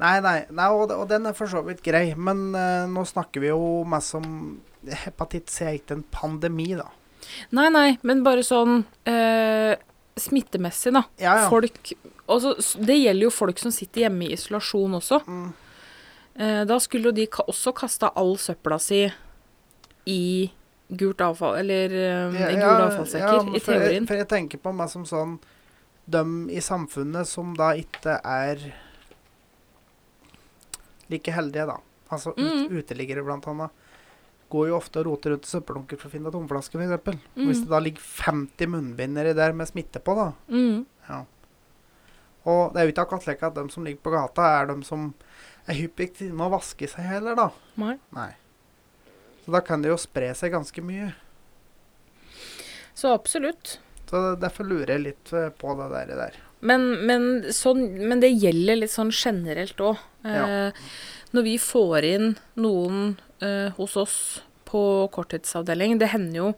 [SPEAKER 1] Nei, nei, nei og, og den er for så vidt grei, men uh, nå snakker vi jo mest om Hepatitt C ikke en pandemi, da.
[SPEAKER 2] Nei, nei, men bare sånn uh, smittemessig, da.
[SPEAKER 1] Ja, ja.
[SPEAKER 2] Folk også, Det gjelder jo folk som sitter hjemme i isolasjon også.
[SPEAKER 1] Mm.
[SPEAKER 2] Uh, da skulle jo de ka også kasta all søpla si i gult avfall, eller eh, ja, gule avfallssekker, i
[SPEAKER 1] for jeg, for jeg tenker på meg som sånn Dem i samfunnet som da ikke er like heldige, da. Altså ut,
[SPEAKER 2] Mm.
[SPEAKER 1] uteliggere, blant annet. Går jo ofte og roter rundt i søppeldunker for å finne tomflasker, f.eks.
[SPEAKER 2] Mm.
[SPEAKER 1] Hvis det da ligger 50 munnbind nedi der med smitte på, da.
[SPEAKER 2] Mm.
[SPEAKER 1] Ja. Og det er jo ikke akkurat slik at de som ligger på gata, er de som er hyppigst inne og vasker seg heller, da.
[SPEAKER 2] Nei.
[SPEAKER 1] Nei. Så da kan det jo spre seg ganske mye.
[SPEAKER 2] Så absolutt.
[SPEAKER 1] Så derfor lurer jeg litt eh, på det der. der.
[SPEAKER 2] Men, men, sånn, men det gjelder litt sånn generelt òg. Eh, Når vi får inn noen eh, hos oss på korttidsavdeling Det hender jo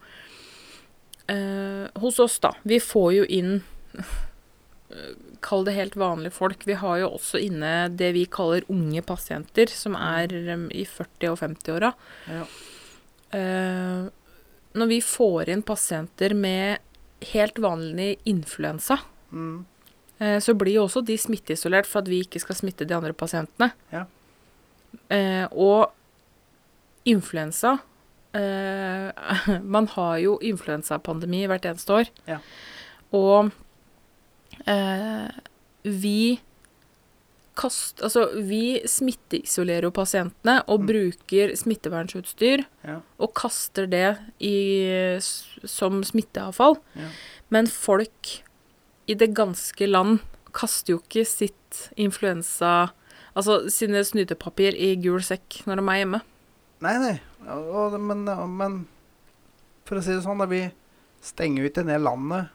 [SPEAKER 2] eh, hos oss, da. Vi får jo inn eh, Kall det helt vanlige folk. Vi har jo også inne det vi kaller unge pasienter, som er um, i 40- og 50-åra.
[SPEAKER 1] Ja.
[SPEAKER 2] Eh, når vi får inn pasienter med helt vanlig influensa,
[SPEAKER 1] Mm.
[SPEAKER 2] Eh, så blir jo også de smitteisolert for at vi ikke skal smitte de andre pasientene.
[SPEAKER 1] Ja.
[SPEAKER 2] Eh, og influensa eh, Man har jo influensapandemi hvert eneste år.
[SPEAKER 1] Ja.
[SPEAKER 2] Og eh, vi kast, altså, vi smitteisolerer jo pasientene og
[SPEAKER 1] Mm.
[SPEAKER 2] bruker smittevernsutstyr
[SPEAKER 1] Ja.
[SPEAKER 2] og kaster det i, som smitteavfall.
[SPEAKER 1] Ja.
[SPEAKER 2] Men folk i det ganske land kaster jo ikke sitt influensa Altså sine snytepapir i gul sekk når de er hjemme.
[SPEAKER 1] Nei, nei. Og, men, men for å si det sånn, da, vi stenger jo ikke ned landet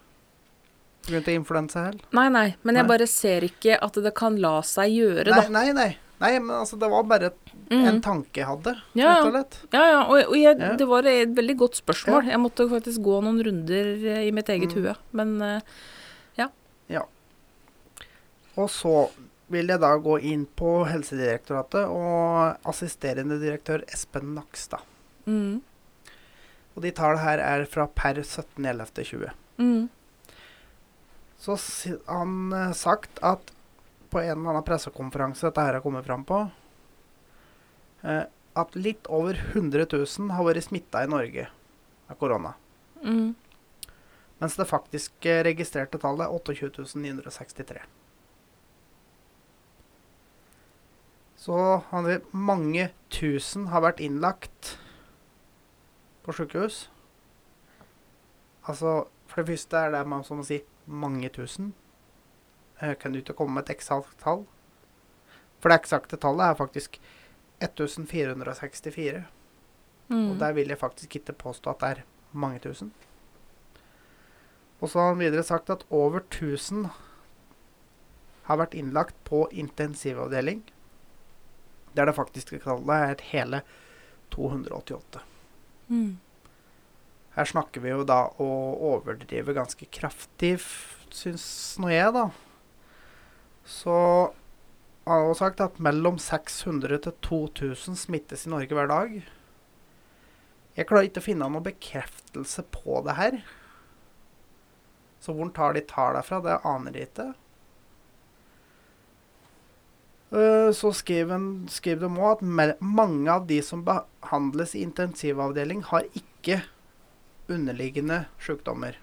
[SPEAKER 1] pga. influensa heller.
[SPEAKER 2] Nei, nei, men jeg
[SPEAKER 1] Nei.
[SPEAKER 2] bare ser ikke at det kan la seg gjøre,
[SPEAKER 1] Nei,
[SPEAKER 2] da.
[SPEAKER 1] nei, nei. Nei, men altså, det var bare
[SPEAKER 2] Mm.
[SPEAKER 1] En tanke jeg hadde,
[SPEAKER 2] Ja, ja. Ja, ja, og, og jeg,
[SPEAKER 1] Ja.
[SPEAKER 2] det var et veldig godt spørsmål. Jeg måtte faktisk gå noen runder i mitt eget
[SPEAKER 1] Mm.
[SPEAKER 2] hue, men eh,
[SPEAKER 1] Og så vil jeg da gå inn på Helsedirektoratet og assisterende direktør Espen Nakstad.
[SPEAKER 2] Mm.
[SPEAKER 1] Og de tallene her er fra per 17.11.20.
[SPEAKER 2] Mm.
[SPEAKER 1] Så han eh, sagt at på en eller annen pressekonferanse dette her har kommet fram på, eh, at litt over 100 000 har vært smitta i Norge av korona.
[SPEAKER 2] Mm.
[SPEAKER 1] Mens det faktisk registrerte tallet er 28.963. Så mange tusen har vært innlagt på sykehus. Altså, for det første er det man som å si mange tusen. Jeg kan du ikke komme med et eksakt tall? For det eksakte tallet er faktisk 1464.
[SPEAKER 2] Mm.
[SPEAKER 1] Og der vil jeg faktisk ikke påstå at det er mange tusen. Og så har han videre sagt at over 1000 har vært innlagt på intensivavdeling. Der det faktiske tallet er hele 288.
[SPEAKER 2] Mm.
[SPEAKER 1] Her snakker vi jo da å overdrive ganske kraftig, syns nå jeg, da. Så han har jo sagt at mellom 600 til 2000 smittes i Norge hver dag. Jeg klarer ikke å finne noen bekreftelse på det her. Så hvor tar de tallene fra, det aner de ikke. Eh, Så skriver de òg at mange av de som behandles i intensivavdeling, har ikke underliggende sykdommer.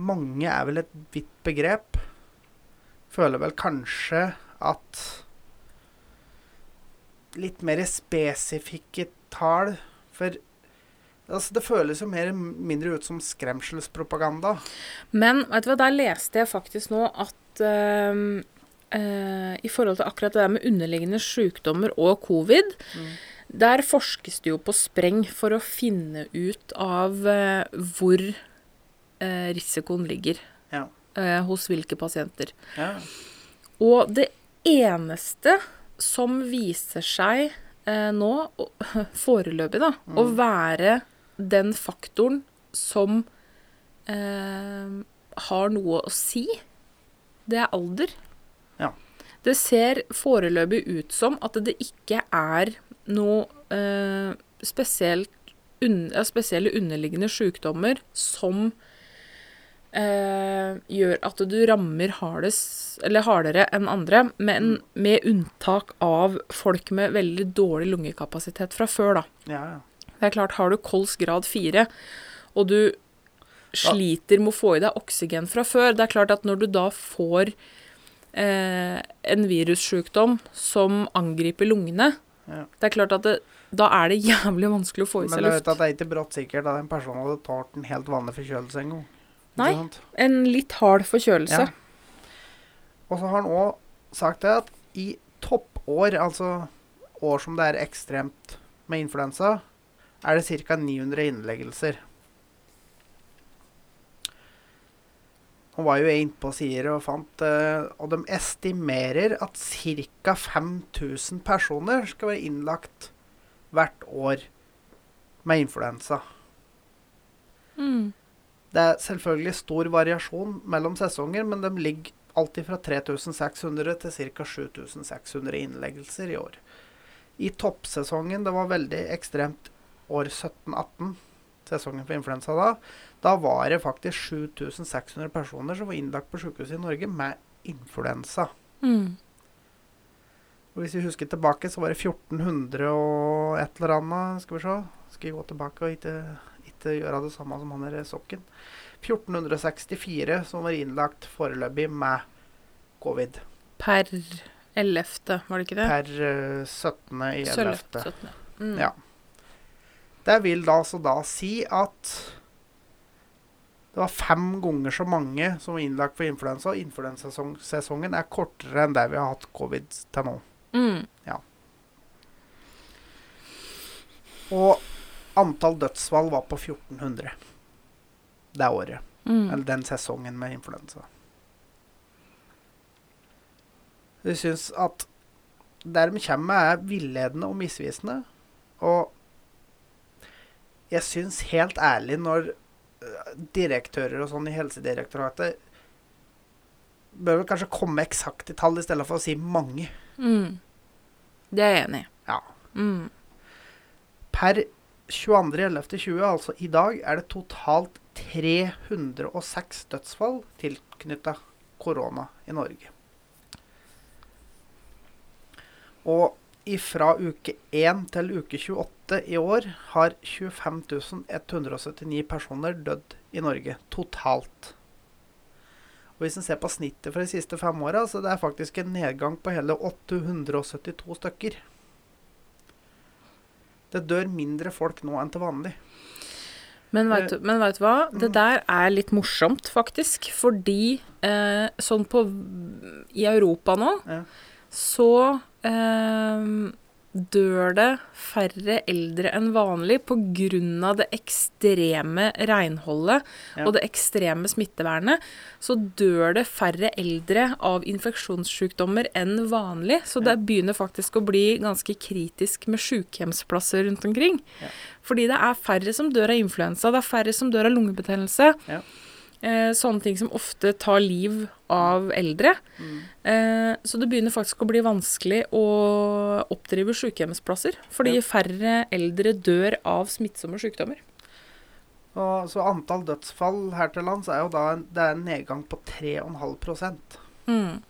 [SPEAKER 1] Mange er vel et vidt begrep. Føler vel kanskje at litt mer spesifikke tall For altså, det føles jo mer eller mindre ut som skremselspropaganda.
[SPEAKER 2] Men vet du hva, der leste jeg faktisk nå at ehm, eh, i forhold til akkurat det der med underliggende sykdommer og covid,
[SPEAKER 1] Mm.
[SPEAKER 2] der forskes det jo på spreng for å finne ut av eh, hvor eh, risikoen ligger
[SPEAKER 1] Ja.
[SPEAKER 2] hos hvilke pasienter.
[SPEAKER 1] Ja.
[SPEAKER 2] Og det eneste som viser seg eh, nå, foreløpig, da, å
[SPEAKER 1] Mm.
[SPEAKER 2] være den faktoren som eh, har noe å si, det er alder.
[SPEAKER 1] Ja.
[SPEAKER 2] Det ser foreløpig ut som at det ikke er noe eh, spesielt un spesielle underliggende sykdommer som eh, gjør at du rammer hardest, eller hardere enn andre, men med unntak av folk med veldig dårlig lungekapasitet fra før, da.
[SPEAKER 1] ja, ja.
[SPEAKER 2] Det er klart, har du kols grad 4, og du sliter med å få i deg oksygen fra før, det er klart at når du da får eh, en virussykdom som angriper lungene,
[SPEAKER 1] Ja.
[SPEAKER 2] det er klart at det, da er det jævlig vanskelig å få i seg
[SPEAKER 1] luft. Men
[SPEAKER 2] du vet
[SPEAKER 1] at det er ikke brått sikkert at en person hadde tålt en helt vanlig forkjølelse en gang.
[SPEAKER 2] Nei. En litt hard forkjølelse.
[SPEAKER 1] Ja. Og så har han òg sagt det at i toppår, altså år som det er ekstremt med influensa, er det ca. 900 innleggelser. Hun var jo innpå på sider og fant eh, Og de estimerer at ca. 5000 personer skal være innlagt hvert år med influensa.
[SPEAKER 2] Mm.
[SPEAKER 1] Det er selvfølgelig stor variasjon mellom sesonger, men de ligger alltid fra 3600 til ca. 7600 innleggelser i år. I toppsesongen, det var veldig ekstremt år 17-18, sesongen for influensa da, da var det faktisk 7600 personer som var innlagt på sykehuset i Norge med influensa.
[SPEAKER 2] Mm.
[SPEAKER 1] Og hvis vi husker tilbake, så var det 1400 og et eller annet. Skal vi se. Skal vi gå tilbake og ikke, ikke gjøre det samme som han der sokken. 1464 som var innlagt foreløpig med covid.
[SPEAKER 2] Per 11., var det ikke det?
[SPEAKER 1] Per eh, 17. i 11.
[SPEAKER 2] 17. Mm.
[SPEAKER 1] Ja. Det vil da altså da si at det var fem ganger så mange som var innlagt for influensa, og influensasesongen er kortere enn det vi har hatt covid til nå.
[SPEAKER 2] Mm.
[SPEAKER 1] Og antall dødsfall var på 1400 det året.
[SPEAKER 2] Mm.
[SPEAKER 1] Eller den sesongen med influensa. Vi syns at det de kommer med, er villedende og misvisende. Og jeg syns helt ærlig, når øh, direktører og sånn i Helsedirektoratet bør vel kanskje komme med eksakte tall i stedet for å si mange.
[SPEAKER 2] Mm. Det er jeg enig i.
[SPEAKER 1] Ja.
[SPEAKER 2] Mm.
[SPEAKER 1] Per 22.11.20, altså i dag, er det totalt 306 dødsfall tilknytta korona i Norge. Og fra uke 1 til uke 28 i år har 25 179 personer dødd i Norge totalt. Og Hvis en ser på snittet for de siste fem åra, så det er faktisk en nedgang på hele 872 stykker. Det dør mindre folk nå enn til vanlig.
[SPEAKER 2] Men veit du, du hva? Det
[SPEAKER 1] Mm.
[SPEAKER 2] der er litt morsomt, faktisk. Fordi eh, sånn på I Europa nå,
[SPEAKER 1] Ja.
[SPEAKER 2] så eh, dør det færre eldre enn vanlig pga. det ekstreme renholdet
[SPEAKER 1] Ja.
[SPEAKER 2] og det ekstreme smittevernet. Så dør det færre eldre av infeksjonssykdommer enn vanlig. Så det begynner faktisk å bli ganske kritisk med sykehjemsplasser rundt omkring.
[SPEAKER 1] Ja.
[SPEAKER 2] Fordi det er færre som dør av influensa, det er færre som dør av lungebetennelse.
[SPEAKER 1] Ja.
[SPEAKER 2] Eh, sånne ting som ofte tar liv av eldre.
[SPEAKER 1] Mm.
[SPEAKER 2] Eh, så det begynner faktisk å bli vanskelig å oppdrive sykehjemsplasser. Fordi
[SPEAKER 1] Ja.
[SPEAKER 2] færre eldre dør av smittsomme sykdommer.
[SPEAKER 1] Og så antall dødsfall her til lands er jo da en, det er en nedgang på 3,5
[SPEAKER 2] Mm.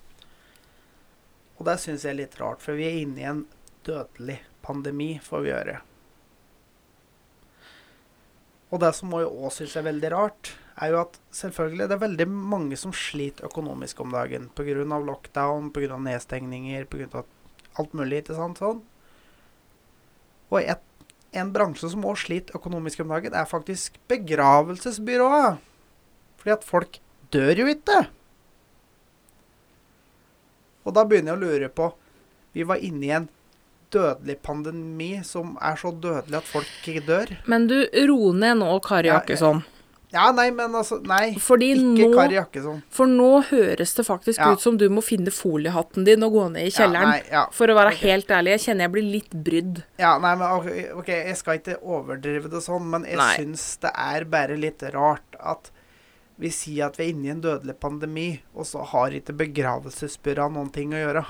[SPEAKER 1] Og det syns jeg er litt rart, for vi er inne i en dødelig pandemi, får vi gjøre. Og det som jeg òg syns er veldig rart, er jo at selvfølgelig det er veldig mange som sliter økonomisk om dagen pga. lockdown, pga. nedstengninger, pga. alt mulig. ikke sant, sånn. Og et, en bransje som òg sliter økonomisk om dagen, er faktisk begravelsesbyrået. Fordi at folk dør jo ikke. Og da begynner jeg å lure på Vi var inne i en dødelig pandemi som er så dødelig at folk ikke dør.
[SPEAKER 2] Men du, ro ned nå, Kari
[SPEAKER 1] Ja,
[SPEAKER 2] Jakkesson.
[SPEAKER 1] Ja, nei, men altså Nei,
[SPEAKER 2] Fordi
[SPEAKER 1] ikke
[SPEAKER 2] nå
[SPEAKER 1] Kari Jakkesson.
[SPEAKER 2] For nå høres det faktisk
[SPEAKER 1] Ja.
[SPEAKER 2] ut som du må finne foliehatten din og gå ned i kjelleren.
[SPEAKER 1] Ja, nei, ja.
[SPEAKER 2] For å være
[SPEAKER 1] okay.
[SPEAKER 2] helt ærlig, jeg kjenner jeg blir litt brydd.
[SPEAKER 1] Ja, nei, men ok, ok, jeg skal ikke overdrive det sånn, men jeg
[SPEAKER 2] Nei.
[SPEAKER 1] syns det er bare litt rart at vi sier at vi er inne i en dødelig pandemi, og så har ikke begravelsesbyrå noen ting å gjøre.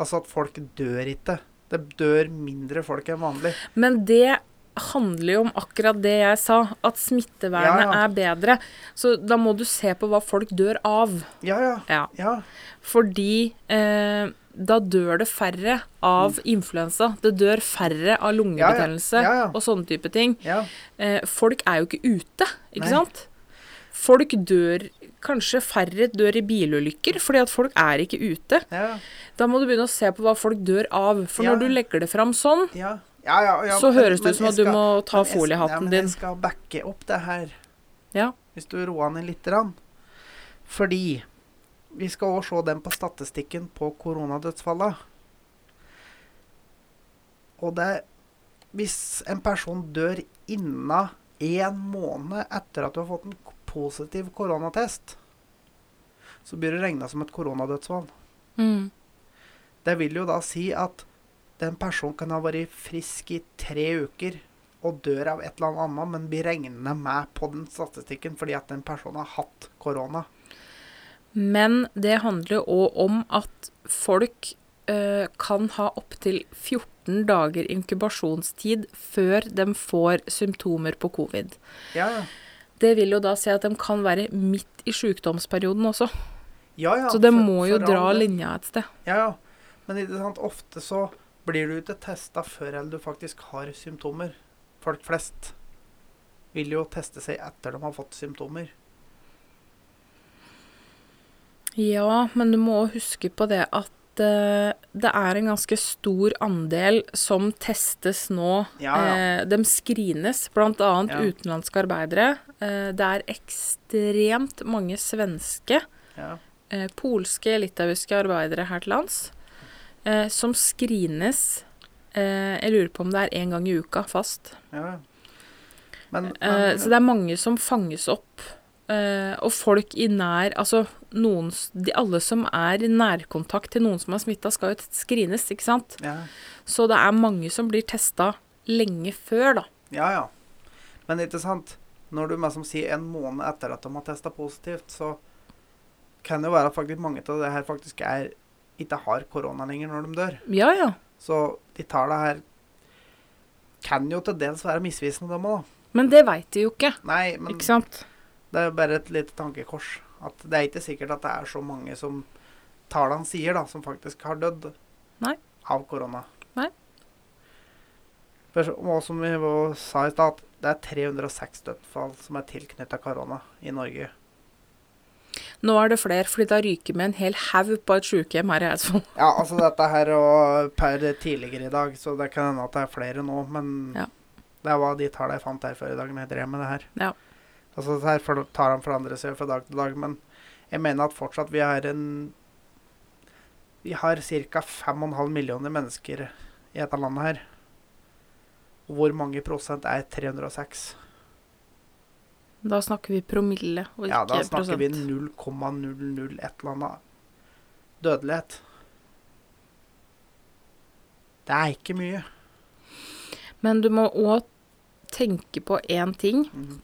[SPEAKER 1] Altså at folk dør ikke. Det dør mindre folk enn vanlig.
[SPEAKER 2] Men det handler jo om akkurat det jeg sa, at smittevernet
[SPEAKER 1] Ja, ja.
[SPEAKER 2] er bedre. Så da må du se på hva folk dør av.
[SPEAKER 1] Ja, ja.
[SPEAKER 2] Ja.
[SPEAKER 1] Ja,
[SPEAKER 2] Fordi eh, da dør det færre av influensa. Det dør færre av lungebetennelse
[SPEAKER 1] Mm.
[SPEAKER 2] Og sånne type ting. Eh, folk er jo ikke ute, ikke
[SPEAKER 1] Nei.
[SPEAKER 2] sant? Folk dør Kanskje færre dør i bilulykker fordi at folk er ikke ute.
[SPEAKER 1] ja.
[SPEAKER 2] Da må du begynne å se på hva folk dør av. For når du legger det fram sånn,
[SPEAKER 1] Ja, ja, ja,
[SPEAKER 2] så
[SPEAKER 1] men-
[SPEAKER 2] høres det ut som at du
[SPEAKER 1] skal-
[SPEAKER 2] må ta
[SPEAKER 1] men din.
[SPEAKER 2] foliehatten
[SPEAKER 1] ja, men
[SPEAKER 2] din.
[SPEAKER 1] Jeg skal backe opp det her,
[SPEAKER 2] Ja.
[SPEAKER 1] hvis du roer ned litt. Grann. Fordi vi skal òg se den på statistikken på koronadødsfallene. Og det Hvis en person dør innen én måned etter at du har fått en positiv koronatest, så blir det regna som et koronadødsfall.
[SPEAKER 2] Mm.
[SPEAKER 1] Det vil jo da si at den personen kan ha vært frisk i tre uker og dør av et eller annet, men blir regnende med på den statistikken fordi at den personen har hatt korona.
[SPEAKER 2] Men det handler òg om at folk eh, kan ha opptil 14 dager inkubasjonstid før de får symptomer på covid.
[SPEAKER 1] Ja, ja.
[SPEAKER 2] Det vil jo da si at de kan være midt i sykdomsperioden også.
[SPEAKER 1] ja, ja
[SPEAKER 2] Så det
[SPEAKER 1] for-
[SPEAKER 2] må jo dra
[SPEAKER 1] alle.
[SPEAKER 2] linja et sted.
[SPEAKER 1] Ja, ja. Men ofte så blir du ikke testa før eller du faktisk har symptomer. Folk flest vil jo teste seg etter de har fått symptomer.
[SPEAKER 2] Ja, men du må huske på det at eh, det er en ganske stor andel som testes nå.
[SPEAKER 1] Ja, ja.
[SPEAKER 2] Eh, de screenes, bl.a.
[SPEAKER 1] Ja.
[SPEAKER 2] utenlandske arbeidere. Eh, det er ekstremt mange svenske,
[SPEAKER 1] Ja.
[SPEAKER 2] polske, litauiske arbeidere her til lands eh, som screenes eh, Jeg lurer på om det er én gang i uka fast.
[SPEAKER 1] ja. Men, men
[SPEAKER 2] Eh, så det er mange som fanges opp. Eh, og folk i nær Altså noen de, Alle som er i nærkontakt til noen som er smitta, skal jo screenes, ikke sant?
[SPEAKER 1] ja.
[SPEAKER 2] Så det er mange som blir testa lenge før, da.
[SPEAKER 1] Ja, ja. Men ikke sant, når du liksom som sier en måned etter at de har testa positivt, så kan det jo være at faktisk mange av det her faktisk er ikke har korona lenger når de dør.
[SPEAKER 2] Ja, ja.
[SPEAKER 1] Så de tallene her kan jo til dels være misvisende, dem òg.
[SPEAKER 2] Men det veit de jo ikke.
[SPEAKER 1] Nei, men
[SPEAKER 2] Ikke sant?
[SPEAKER 1] det er bare et lite tankekors. At det er ikke sikkert at det er så mange som tallene sier, da, som faktisk har dødd
[SPEAKER 2] Nei.
[SPEAKER 1] av korona.
[SPEAKER 2] Nei.
[SPEAKER 1] Og som vi sa i stad, det er 306 dødsfall som er tilknytta korona i Norge.
[SPEAKER 2] Nå er det flere, fordi da ryker med en hel haug på et sykehjem her i Eidsvoll.
[SPEAKER 1] Ja, altså dette her og per tidligere i dag, så det kan hende at det er flere nå, men
[SPEAKER 2] Ja.
[SPEAKER 1] det var de tallene jeg fant her før i dag når jeg drev med det her.
[SPEAKER 2] Ja.
[SPEAKER 1] Altså det her tar han forandrer seg fra dag til dag, men jeg mener at fortsatt vi har en Vi har ca. 5,5 millioner mennesker i dette landet her. Hvor mange prosent er 306?
[SPEAKER 2] Da snakker vi promille, og ikke prosent.
[SPEAKER 1] Ja, da snakker
[SPEAKER 2] prosent.
[SPEAKER 1] vi 0,001 eller annet dødelighet. Det er ikke mye.
[SPEAKER 2] Men du må òg tenke på én ting
[SPEAKER 1] Mhm.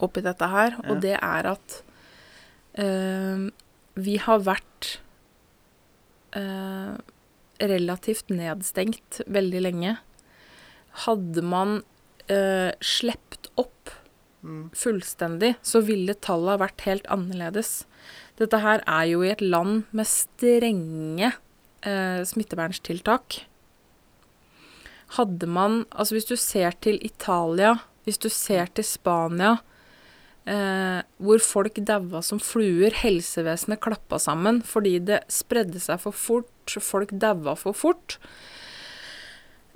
[SPEAKER 2] oppi dette her,
[SPEAKER 1] Ja.
[SPEAKER 2] og det er at øh, vi har vært øh, relativt nedstengt veldig lenge. Hadde man uh, slept opp. Fullstendig, så ville tallet vært helt annerledes. Dette her er jo i et land med strenge eh, smitteverntiltak. Hadde man Altså hvis du ser til Italia, hvis du ser til Spania, eh, hvor folk daua som fluer, helsevesenet klappa sammen fordi det spredde seg for fort, folk daua for fort.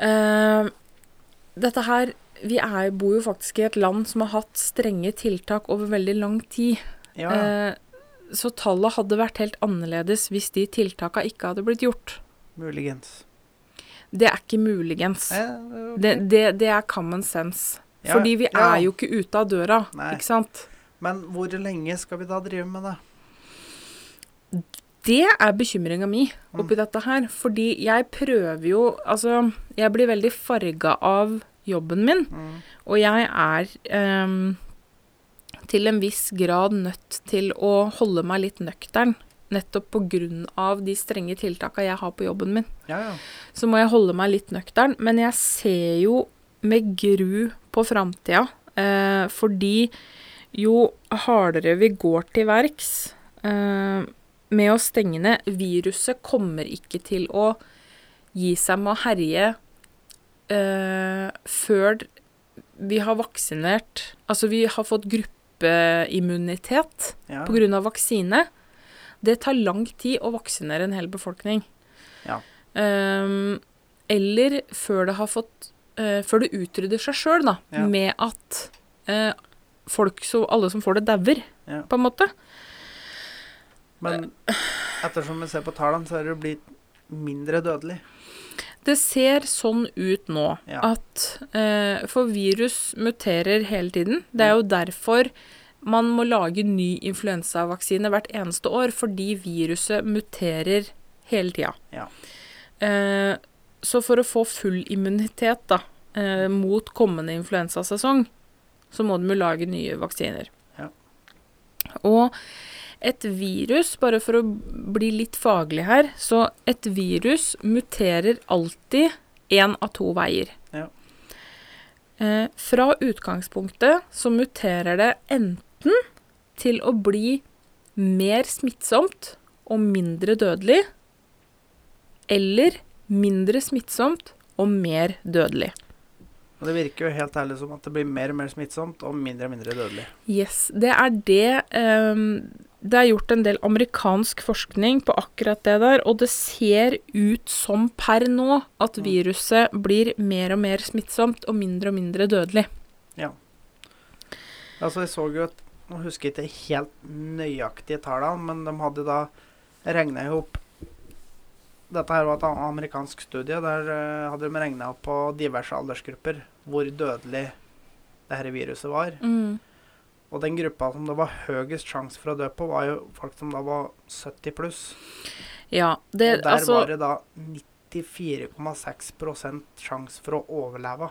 [SPEAKER 2] Eh, dette her Vi er, bor jo faktisk i et land som har hatt strenge tiltak over veldig lang tid.
[SPEAKER 1] Ja.
[SPEAKER 2] Eh, så tallet hadde vært helt annerledes hvis de tiltaka ikke hadde blitt gjort.
[SPEAKER 1] muligens.
[SPEAKER 2] Det er ikke muligens.
[SPEAKER 1] Eh, okay.
[SPEAKER 2] Det, det, det er common sense.
[SPEAKER 1] Ja,
[SPEAKER 2] Fordi vi
[SPEAKER 1] ja.
[SPEAKER 2] er jo ikke ute av døra,
[SPEAKER 1] Nei.
[SPEAKER 2] ikke sant?
[SPEAKER 1] Men hvor lenge skal vi da drive med det?
[SPEAKER 2] Det er bekymringa mi oppi dette her. Fordi jeg prøver jo Altså, jeg blir veldig farga av jobben min,
[SPEAKER 1] Mm.
[SPEAKER 2] og jeg er um, til en viss grad nødt til å holde meg litt nøktern. Nettopp av de strenge tiltaka jeg har på jobben min.
[SPEAKER 1] Ja, ja.
[SPEAKER 2] så må jeg holde meg litt nøktern. Men jeg ser jo med gru på framtida, eh, fordi jo hardere vi går til verks eh, med å stenge ned Viruset kommer ikke til å gi seg med å herje eh, før vi har vaksinert Altså vi har fått gruppeimmunitet
[SPEAKER 1] ja.
[SPEAKER 2] pga. vaksine. Det tar lang tid å vaksinere en hel befolkning.
[SPEAKER 1] Ja.
[SPEAKER 2] Um, eller før det har fått uh, Før det utrydder seg sjøl, da.
[SPEAKER 1] Ja.
[SPEAKER 2] Med at uh, folk så Alle som får det, dauer,
[SPEAKER 1] Ja.
[SPEAKER 2] på en måte.
[SPEAKER 1] Men ettersom vi ser på tallene, så er det blitt mindre dødelig.
[SPEAKER 2] Det ser sånn ut nå
[SPEAKER 1] Ja.
[SPEAKER 2] at eh, For virus muterer hele tiden. Det er jo derfor man må lage ny influensavaksine hvert eneste år, fordi viruset muterer hele tida.
[SPEAKER 1] Ja.
[SPEAKER 2] Eh, så for å få full immunitet da, eh, mot kommende influensasesong, så må de jo lage nye vaksiner.
[SPEAKER 1] Ja.
[SPEAKER 2] Og et virus, bare for å bli litt faglig her, så et virus muterer alltid én av to veier.
[SPEAKER 1] Ja.
[SPEAKER 2] Eh, fra utgangspunktet så muterer det enten til å bli mer smittsomt og mindre dødelig, eller mindre smittsomt og mer dødelig.
[SPEAKER 1] Og det virker jo helt ærlig som at det blir mer og mer smittsomt og mindre og mindre dødelig.
[SPEAKER 2] Yes, det er det ehm, Det er gjort en del amerikansk forskning på akkurat det der, og det ser ut som per nå at viruset blir mer og mer smittsomt og mindre og mindre dødelig. Ja.
[SPEAKER 1] Altså, jeg så jo at Nå husker jeg ikke helt nøyaktige tallene, men de hadde da regna i hop Dette her var et amerikansk studie. Der eh, hadde de regna på diverse aldersgrupper hvor dødelig det dette viruset var.
[SPEAKER 2] Mm.
[SPEAKER 1] Og den gruppa som det var høyest sjanse for å dø på, var jo folk som da var 70 pluss.
[SPEAKER 2] Ja, det
[SPEAKER 1] Og der
[SPEAKER 2] altså
[SPEAKER 1] var det da 94,6% sjanse for å overleve.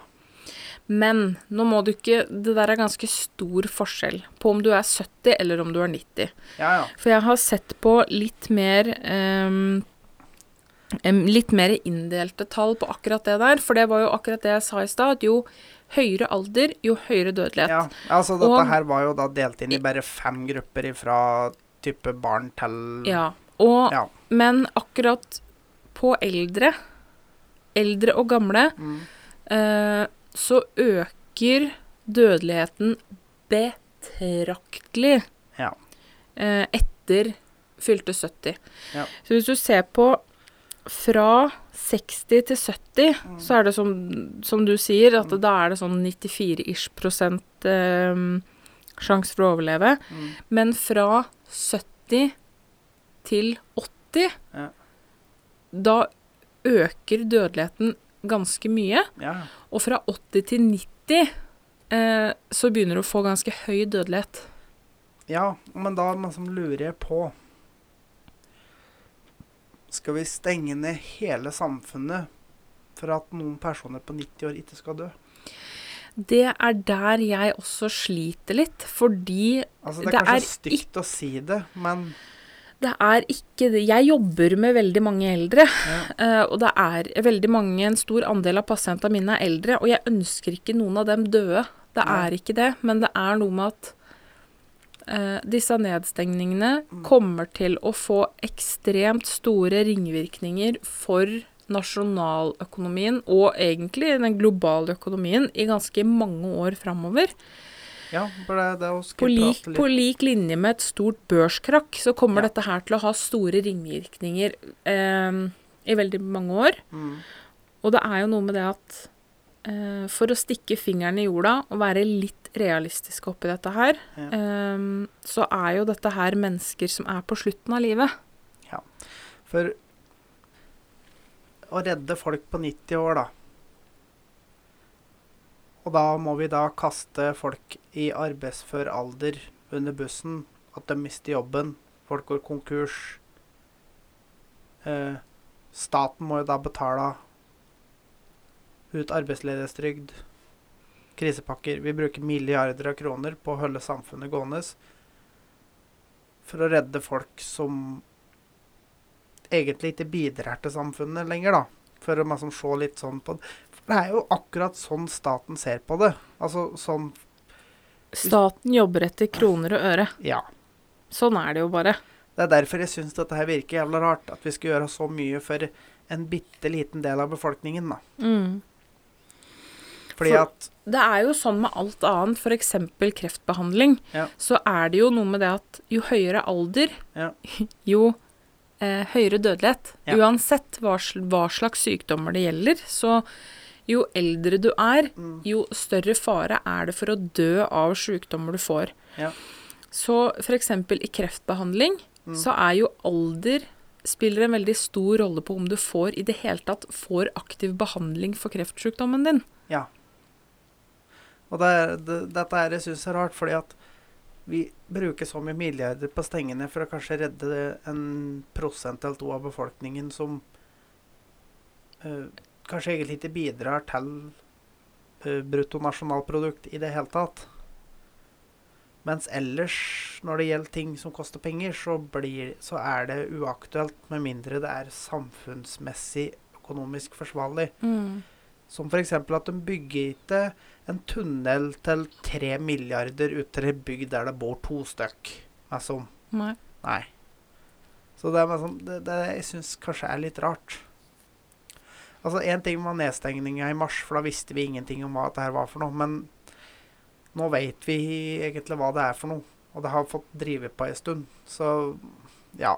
[SPEAKER 2] Men nå må du ikke Det der er ganske stor forskjell på om du er 70 eller om du er 90.
[SPEAKER 1] Ja, ja.
[SPEAKER 2] For jeg har sett på litt mer um, Litt mer inndelte tall på akkurat det der. For det var jo akkurat det jeg sa i stad. At jo høyere alder, jo høyere dødelighet.
[SPEAKER 1] ja. Altså, dette
[SPEAKER 2] Og-
[SPEAKER 1] her var jo da delt inn i bare fem grupper fra type barn til
[SPEAKER 2] Ja. Og,
[SPEAKER 1] Ja.
[SPEAKER 2] Men akkurat på eldre, eldre og gamle,
[SPEAKER 1] Mm.
[SPEAKER 2] eh, så øker dødeligheten betraktelig
[SPEAKER 1] Ja.
[SPEAKER 2] eh, etter fylte 70.
[SPEAKER 1] Ja.
[SPEAKER 2] Så hvis du ser på fra 60 til 70,
[SPEAKER 1] Mm.
[SPEAKER 2] så er det som, som du sier, at da er det sånn 94-ish prosent eh, sjanse for å overleve.
[SPEAKER 1] Mm.
[SPEAKER 2] Men fra 70 til 80,
[SPEAKER 1] Ja.
[SPEAKER 2] da øker dødeligheten ganske mye.
[SPEAKER 1] ja.
[SPEAKER 2] Og fra 80 til 90 eh, så begynner du å få ganske høy dødelighet.
[SPEAKER 1] Ja, men da liksom lurer jeg på Skal vi stenge ned hele samfunnet for at noen personer på 90 år ikke skal dø?
[SPEAKER 2] Det er der jeg også sliter litt, fordi
[SPEAKER 1] Altså, det er
[SPEAKER 2] Det
[SPEAKER 1] kanskje
[SPEAKER 2] er
[SPEAKER 1] stygt å si det, men
[SPEAKER 2] det er ikke det Jeg jobber med veldig mange eldre,
[SPEAKER 1] ja,
[SPEAKER 2] eh, og det er veldig mange, en stor andel av pasientene mine er eldre, og jeg ønsker ikke noen av dem døde. Det
[SPEAKER 1] ja.
[SPEAKER 2] er ikke det, men det er noe med at eh, disse nedstengningene
[SPEAKER 1] Mm.
[SPEAKER 2] kommer til å få ekstremt store ringvirkninger for nasjonaløkonomien, og egentlig den globale økonomien, i ganske mange år framover.
[SPEAKER 1] ja for det, det å
[SPEAKER 2] På lik, på lik linje med et stort børskrakk, så kommer
[SPEAKER 1] Ja.
[SPEAKER 2] dette her til å ha store ringvirkninger eh, i veldig mange år.
[SPEAKER 1] mm,
[SPEAKER 2] Og det er jo noe med det at eh, for å stikke fingeren i jorda og være litt realistisk oppi dette her,
[SPEAKER 1] Ja.
[SPEAKER 2] um, så er jo dette her mennesker som er på slutten av livet. Ja.
[SPEAKER 1] For å redde folk på 90 år, da Og da må vi da kaste folk i arbeidsfør alder under bussen. At de mister jobben. Folk går konkurs. Eh, staten må jo da betale ut arbeidsledighetstrygd, krisepakker. Vi bruker milliarder av kroner på å holde samfunnet gående for å redde folk som egentlig ikke bidrar til samfunnet lenger, da. For å liksom se litt sånn på det. For det er jo akkurat sånn staten ser på det. Altså sånn
[SPEAKER 2] Staten jobber etter kroner og øre.
[SPEAKER 1] Ja.
[SPEAKER 2] Sånn er det jo bare.
[SPEAKER 1] Det er derfor jeg syns dette her virker jævla rart. At vi skal gjøre så mye for en bitte liten del av befolkningen, da.
[SPEAKER 2] Mm.
[SPEAKER 1] Fordi
[SPEAKER 2] For-
[SPEAKER 1] at
[SPEAKER 2] Det er jo sånn med alt annet, f.eks. kreftbehandling,
[SPEAKER 1] Ja.
[SPEAKER 2] så er det jo noe med det at jo høyere alder,
[SPEAKER 1] Ja.
[SPEAKER 2] jo eh, høyere dødelighet.
[SPEAKER 1] Ja.
[SPEAKER 2] Uansett hva, hva slags sykdommer det gjelder. Så jo eldre du er,
[SPEAKER 1] mm,
[SPEAKER 2] jo større fare er det for å dø av sykdommer du får.
[SPEAKER 1] Ja.
[SPEAKER 2] Så f.eks. i kreftbehandling
[SPEAKER 1] Mm.
[SPEAKER 2] så er jo alder spiller en veldig stor rolle på om du får i det hele tatt får aktiv behandling for kreftsykdommen din.
[SPEAKER 1] Ja. Og det er, det, dette er jeg syns er rart, fordi at vi bruker så mye milliarder på stengene for å kanskje redde en prosent eller to av befolkningen som eh, kanskje egentlig ikke bidrar til uh, bruttonasjonalprodukt i det hele tatt. Mens ellers, når det gjelder ting som koster penger, så, blir, så er det uaktuelt med mindre det er samfunnsmessig økonomisk forsvarlig. Som f.eks. at de bygger ikke en tunnel til tre milliarder ut til ei bygd der det bor to stykk. Altså,
[SPEAKER 2] Nei.
[SPEAKER 1] nei. Så det liksom, det, det jeg syns kanskje er litt rart. Altså, Én ting var nedstengninga i mars, for da visste vi ingenting om hva dette var for noe. Men nå vet vi egentlig hva det er for noe. Og det har fått drive på ei stund. Så ja.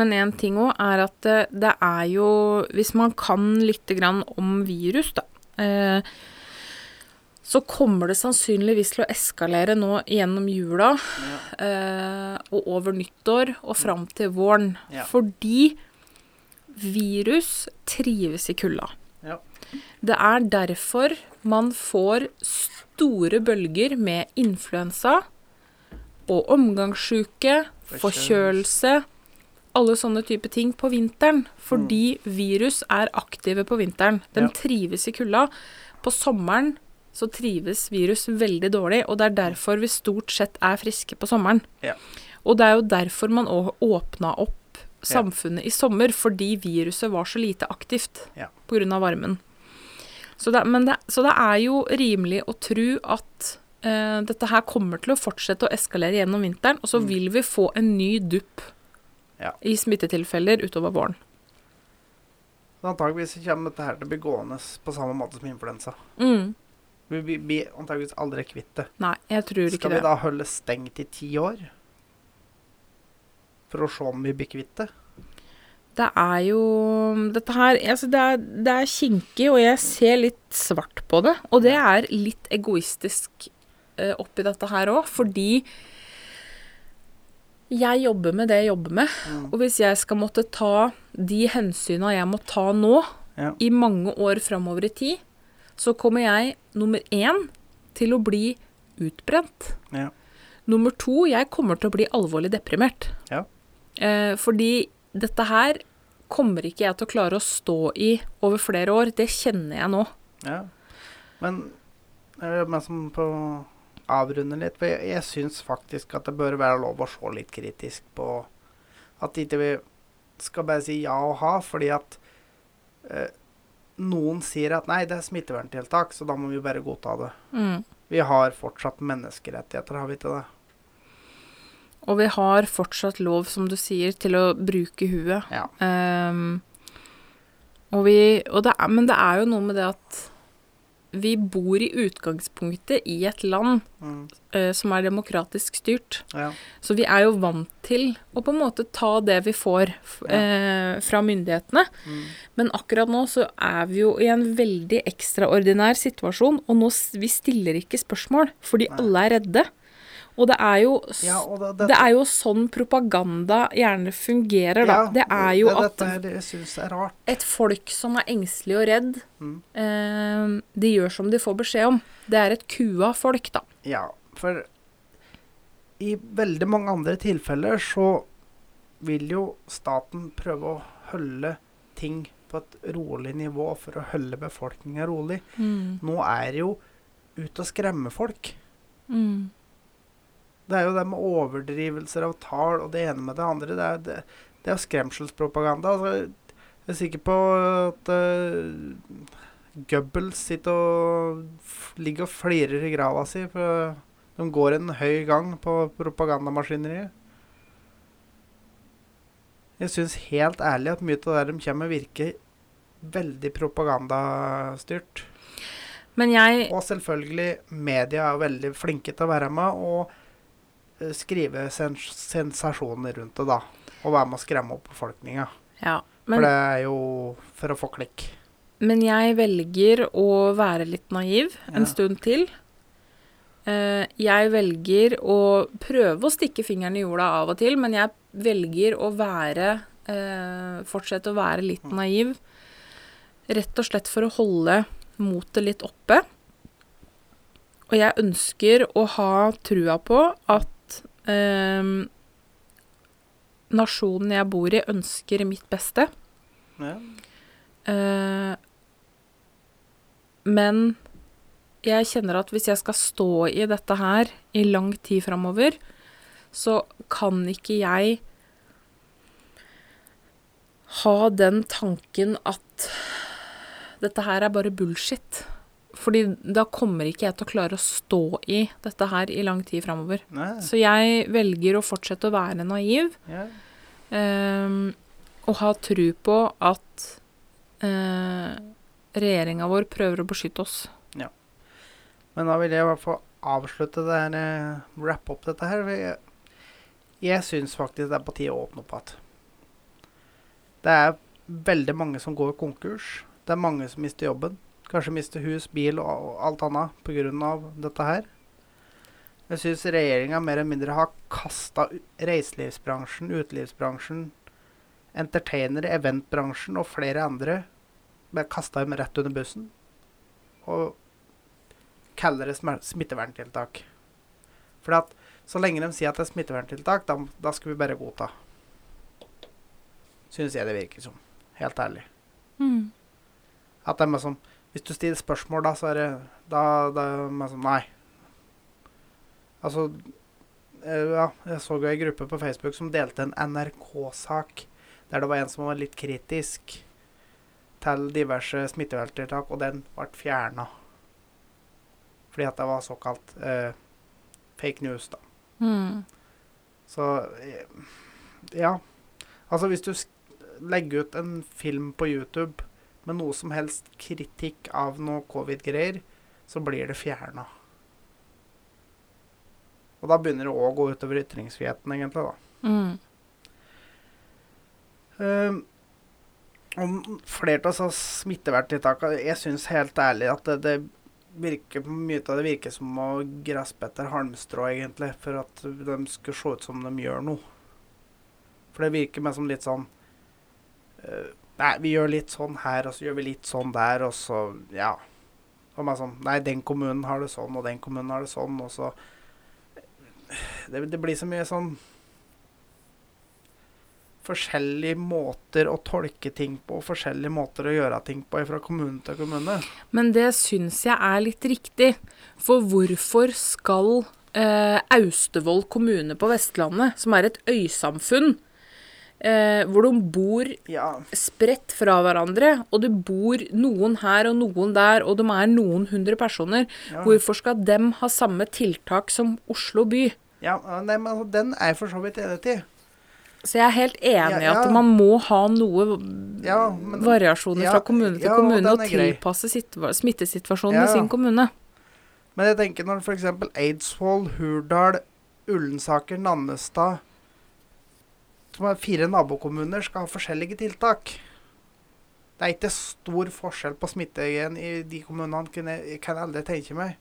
[SPEAKER 2] Men en ting òg er at det, det er jo Hvis man kan lite grann om virus, da, eh, så kommer det sannsynligvis til å eskalere nå gjennom jula eh, og over nyttår og fram til våren.
[SPEAKER 1] Ja.
[SPEAKER 2] Fordi virus trives i kulda.
[SPEAKER 1] Ja.
[SPEAKER 2] Det er derfor man får store bølger med influensa og omgangssjuke, forkjølelse, alle sånne type ting på vinteren, fordi virus er aktive på vinteren. De
[SPEAKER 1] Ja.
[SPEAKER 2] trives i kulda. På sommeren så trives virus veldig dårlig, og det er derfor vi stort sett er friske på sommeren.
[SPEAKER 1] Ja.
[SPEAKER 2] Og det er jo derfor man òg åpna opp samfunnet i sommer, fordi viruset var så lite aktivt
[SPEAKER 1] Ja.
[SPEAKER 2] av varmen. Så det, men det, så det er jo rimelig å tro at eh, dette her kommer til å fortsette å eskalere gjennom vinteren, og så vil vi få en ny dupp
[SPEAKER 1] Mm. Ja.
[SPEAKER 2] i smittetilfeller utover våren.
[SPEAKER 1] Så antageligvis kommer dette her til å bli gående på samme måte som influensa.
[SPEAKER 2] Mm.
[SPEAKER 1] Vi blir antageligvis aldri kvitt det.
[SPEAKER 2] Nei, jeg tror ikke det.
[SPEAKER 1] Skal vi da holde stengt i ti år? For å se om vi blir kvitt det?
[SPEAKER 2] Det er jo Dette her altså det, er, det er kinkig, og jeg ser litt svart på det. Og det er litt egoistisk eh, oppi dette her òg, fordi jeg jobber med det jeg jobber med.
[SPEAKER 1] Mm.
[SPEAKER 2] Og hvis jeg skal måtte ta de hensyna jeg må ta nå,
[SPEAKER 1] Ja.
[SPEAKER 2] i mange år framover i tid, så kommer jeg nummer én til å bli utbrent.
[SPEAKER 1] Ja.
[SPEAKER 2] Nummer to, jeg kommer til å bli alvorlig deprimert.
[SPEAKER 1] Ja.
[SPEAKER 2] Eh, fordi dette her kommer ikke jeg til å klare å stå i over flere år. Det kjenner jeg nå.
[SPEAKER 1] Ja. Men jobber men som på avrunde litt, for jeg, jeg syns faktisk at det bør være lov å se litt kritisk på At ikke vi skal bare si ja og ha, fordi at eh, noen sier at nei, det er smitteverntiltak, så da må vi bare godta det.
[SPEAKER 2] Mm.
[SPEAKER 1] Vi har fortsatt menneskerettigheter, har vi ikke det?
[SPEAKER 2] Og vi har fortsatt lov, som du sier, til å bruke huet.
[SPEAKER 1] Ja.
[SPEAKER 2] Um, og vi, og det er, men det er jo noe med det at vi bor i utgangspunktet i et land
[SPEAKER 1] Mm.
[SPEAKER 2] uh, som er demokratisk styrt.
[SPEAKER 1] ja.
[SPEAKER 2] Så vi er jo vant til å på en måte ta det vi får
[SPEAKER 1] Ja.
[SPEAKER 2] uh, fra myndighetene.
[SPEAKER 1] Mm.
[SPEAKER 2] Men akkurat nå så er vi jo i en veldig ekstraordinær situasjon, og nå vi stiller ikke spørsmål, fordi
[SPEAKER 1] Nei.
[SPEAKER 2] alle er redde. Og det er jo
[SPEAKER 1] ja det, det,
[SPEAKER 2] det er jo sånn propaganda gjerne fungerer, da.
[SPEAKER 1] ja,
[SPEAKER 2] det er jo
[SPEAKER 1] det,
[SPEAKER 2] at
[SPEAKER 1] er rart.
[SPEAKER 2] et folk som er engstelig og redd,
[SPEAKER 1] Mm.
[SPEAKER 2] eh, de gjør som de får beskjed om. Det er et kua folk, da.
[SPEAKER 1] Ja, for i veldig mange andre tilfeller så vil jo staten prøve å holde ting på et rolig nivå for å holde befolkninga rolig. Nå er det jo ut og skremme folk.
[SPEAKER 2] Mm.
[SPEAKER 1] Det er jo det med overdrivelser av tall og det ene med det andre. Det er, det, det er skremselspropaganda. Altså, jeg er sikker på at uh, Goebbels sitter og ligger og flirer i grava si. For de går en høy gang på propagandamaskineriet. Jeg syns helt ærlig at mye av det de kommer med, virker veldig propagandastyrt.
[SPEAKER 2] Men jeg
[SPEAKER 1] Og selvfølgelig, media er veldig flinke til å være med og skrive sens sensasjoner rundt det, da. Og være med å skremme opp befolkninga.
[SPEAKER 2] Ja.
[SPEAKER 1] For det er jo for å få klikk.
[SPEAKER 2] men jeg velger å være litt naiv en
[SPEAKER 1] Ja.
[SPEAKER 2] stund til. Uh, jeg velger å prøve å stikke fingeren i jorda av og til, men jeg velger å være uh, Fortsette å være litt naiv. Rett og slett for å holde motet litt oppe. Og jeg ønsker å ha trua på at eh, nasjonen jeg bor i, ønsker mitt beste.
[SPEAKER 1] Ja.
[SPEAKER 2] Eh, men jeg kjenner at hvis jeg skal stå i dette her i lang tid framover, så kan ikke jeg ha den tanken at dette her er bare bullshit. Fordi da kommer ikke jeg til å klare å stå i dette her i lang tid framover. Så jeg velger å fortsette å være naiv.
[SPEAKER 1] Ja.
[SPEAKER 2] Um, og ha tro på at uh, regjeringa vår prøver å beskytte oss.
[SPEAKER 1] Men da vil jeg i hvert fall avslutte det her, eh, wrap opp dette her. Jeg, jeg syns faktisk det er på tide å åpne opp igjen. Det er veldig mange som går konkurs. Det er mange som mister jobben. Kanskje miste hus, bil og, og alt annet pga. dette her. Jeg syns regjeringa mer eller mindre har kasta reiselivsbransjen, utelivsbransjen, entertainere, eventbransjen og flere andre Bare kasta dem rett under bussen. Og kaller det smitteverntiltak. For at så lenge de sier at det er smitteverntiltak, da, da skal vi bare godta. Syns jeg det virker som. Helt ærlig.
[SPEAKER 2] Mm.
[SPEAKER 1] At de er som Hvis du stiller spørsmål, da, så er det Da, da med Nei. Altså eh, Ja, jeg så jo ei gruppe på Facebook som delte en NRK-sak der det var en som var litt kritisk til diverse smitteverntiltak, og den ble fjerna. Fordi at det var såkalt eh, fake news, da.
[SPEAKER 2] Mm.
[SPEAKER 1] Så eh, ja. Altså, hvis du legger ut en film på YouTube med noe som helst kritikk av noe covid-greier, så blir det fjerna. Og da begynner det òg å gå utover ytringsfriheten, egentlig, da.
[SPEAKER 2] Mm.
[SPEAKER 1] Um, om flere av disse smitteverntiltakene Jeg syns helt ærlig at det, det virker mye av det virker som å graspe etter halmstrå, egentlig, for at de skal se ut som de gjør noe. For det virker meg som litt sånn eh, Nei, vi gjør litt sånn her, og så gjør vi litt sånn der, og så Ja. Og meg sånn Nei, den kommunen har det sånn, og den kommunen har det sånn, og så Det, det blir så mye sånn forskjellige måter å tolke ting på, og forskjellige måter å gjøre ting på fra kommune til kommune.
[SPEAKER 2] Men det syns jeg er litt riktig. For hvorfor skal eh, Austevoll kommune på Vestlandet, som er et øysamfunn, eh, hvor de bor
[SPEAKER 1] Ja,
[SPEAKER 2] spredt fra hverandre, og det bor noen her og noen der, og de er noen hundre personer,
[SPEAKER 1] ja.
[SPEAKER 2] hvorfor skal dem ha samme tiltak som Oslo by?
[SPEAKER 1] ja men altså, den er jeg for så vidt enig i.
[SPEAKER 2] Så jeg er helt enig i
[SPEAKER 1] Ja, ja.
[SPEAKER 2] at man må ha noe
[SPEAKER 1] Ja, men,
[SPEAKER 2] variasjoner fra kommune til
[SPEAKER 1] og
[SPEAKER 2] kommune, og
[SPEAKER 1] er
[SPEAKER 2] tilpasse smittesituasjonen i sin kommune.
[SPEAKER 1] men jeg tenker når f.eks. Eidsvoll, Hurdal, Ullensaker, Nannestad Som er fire nabokommuner, skal ha forskjellige tiltak. Det er ikke stor forskjell på smittegen i de kommunene, kan jeg, kan jeg aldri tenke meg.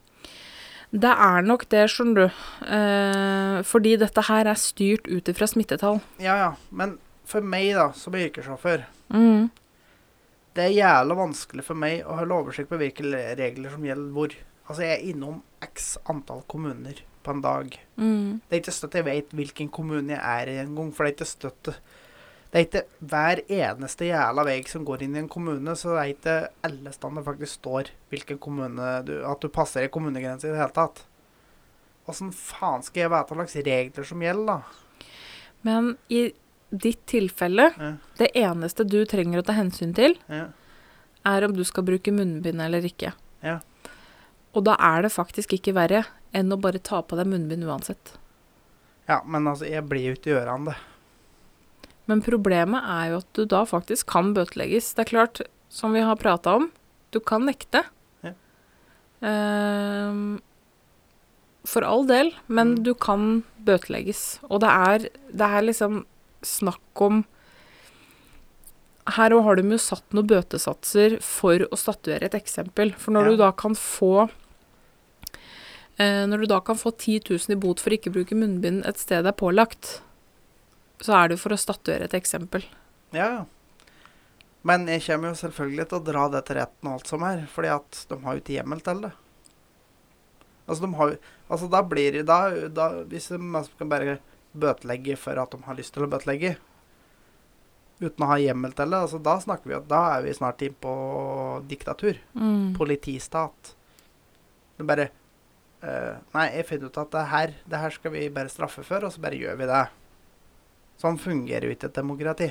[SPEAKER 2] Det er nok det, skjønner du. Eh, fordi dette her er styrt ut ifra smittetall.
[SPEAKER 1] Ja, ja, men for meg, da, som yrkessjåfør
[SPEAKER 2] Mm.
[SPEAKER 1] Det er jævla vanskelig for meg å holde oversikt på hvilke regler som gjelder hvor. Altså, jeg er innom x antall kommuner på en dag.
[SPEAKER 2] Mm.
[SPEAKER 1] Det er ikke støtt jeg vet hvilken kommune jeg er i engang, for det er ikke støtt Det er ikke hver eneste jævla vei som går inn i en kommune, så det er ikke alle steder faktisk står hvilken kommune du At du passer i kommunegrensa i det hele tatt. Åssen faen skal jeg vite hva slags regler som gjelder, da?
[SPEAKER 2] Men i ditt tilfelle,
[SPEAKER 1] Ja.
[SPEAKER 2] det eneste du trenger å ta hensyn til,
[SPEAKER 1] Ja.
[SPEAKER 2] er om du skal bruke munnbind eller ikke.
[SPEAKER 1] Ja.
[SPEAKER 2] Og da er det faktisk ikke verre enn å bare ta på deg munnbind uansett.
[SPEAKER 1] ja, men altså, jeg blir jo ikke gjørende.
[SPEAKER 2] Men problemet er jo at du da faktisk kan bøtelegges. Det er klart, som vi har prata om, du kan nekte.
[SPEAKER 1] Ja.
[SPEAKER 2] Ehm, for all del, men
[SPEAKER 1] Mm.
[SPEAKER 2] du kan bøtelegges. Og det er, det er liksom snakk om Her òg har de jo satt noen bøtesatser for å statuere et eksempel. For når
[SPEAKER 1] Ja.
[SPEAKER 2] du da kan få eh, Når du da kan få 10 000 i bot for ikke å bruke munnbind et sted det er pålagt, så er det for å statuere et eksempel.
[SPEAKER 1] Ja, ja. Men jeg kommer jo selvfølgelig til å dra det til retten og alt som er, fordi at de har jo ikke hjemmel til det. Altså, de har Altså, da blir det da, da Hvis de kan bare bøtelegge for at de har lyst til å bøtelegge, uten å ha hjemmel til det, altså, da snakker vi at da er vi snart inn på diktatur.
[SPEAKER 2] Mm.
[SPEAKER 1] Politistat. Det bare uh, Nei, jeg finner ut at det her, det her skal vi bare straffe for, og så bare gjør vi det. Sånn fungerer jo ikke et demokrati.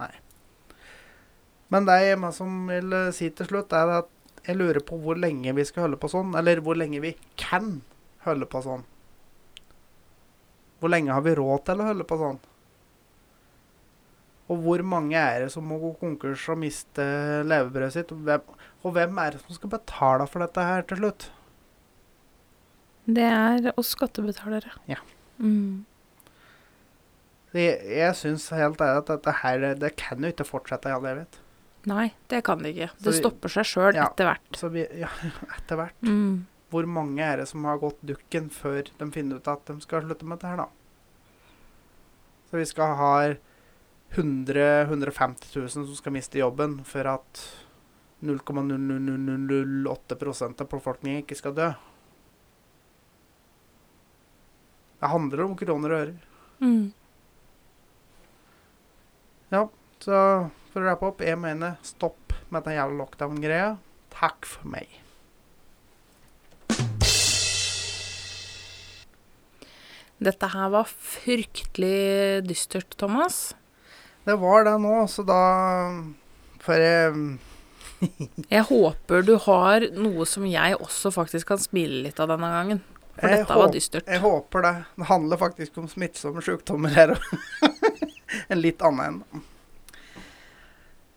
[SPEAKER 1] Nei. Men det jeg som vil eh, si til slutt, er at jeg lurer på hvor lenge vi skal holde på sånn, eller hvor lenge vi kan holde på sånn. Hvor lenge har vi råd til å holde på sånn? Og hvor mange er det som må gå konkurs og miste levebrødet sitt? Og hvem, og hvem er det som skal betale for dette her til slutt?
[SPEAKER 2] Det er oss skattebetalere.
[SPEAKER 1] Ja.
[SPEAKER 2] Mm.
[SPEAKER 1] Jeg, jeg syns helt ærlig at dette her Det kan jo ikke fortsette i all evighet.
[SPEAKER 2] Nei, det kan det ikke. Det
[SPEAKER 1] vi-
[SPEAKER 2] stopper seg sjøl
[SPEAKER 1] Ja.
[SPEAKER 2] etter hvert.
[SPEAKER 1] Så vi Ja, etter hvert.
[SPEAKER 2] Mm.
[SPEAKER 1] Hvor mange er det som har gått dukken før de finner ut at de skal slutte med dette her, da? Så vi skal ha 100 150 000 som skal miste jobben for at 0,00008% av befolkningen ikke skal dø. Det handler om kroner og ører.
[SPEAKER 2] Mm.
[SPEAKER 1] Så for å rappe opp, jeg mener stopp med den jævla lockdown-greia. Takk for meg.
[SPEAKER 2] Dette her var fryktelig dystert, Thomas.
[SPEAKER 1] Det var det nå, så da For jeg
[SPEAKER 2] Jeg håper du har noe som jeg også faktisk kan smile litt av denne gangen. For
[SPEAKER 1] Jeg
[SPEAKER 2] dette var dystert.
[SPEAKER 1] Jeg håper det. Det handler faktisk om smittsomme sykdommer her òg. en litt annen en.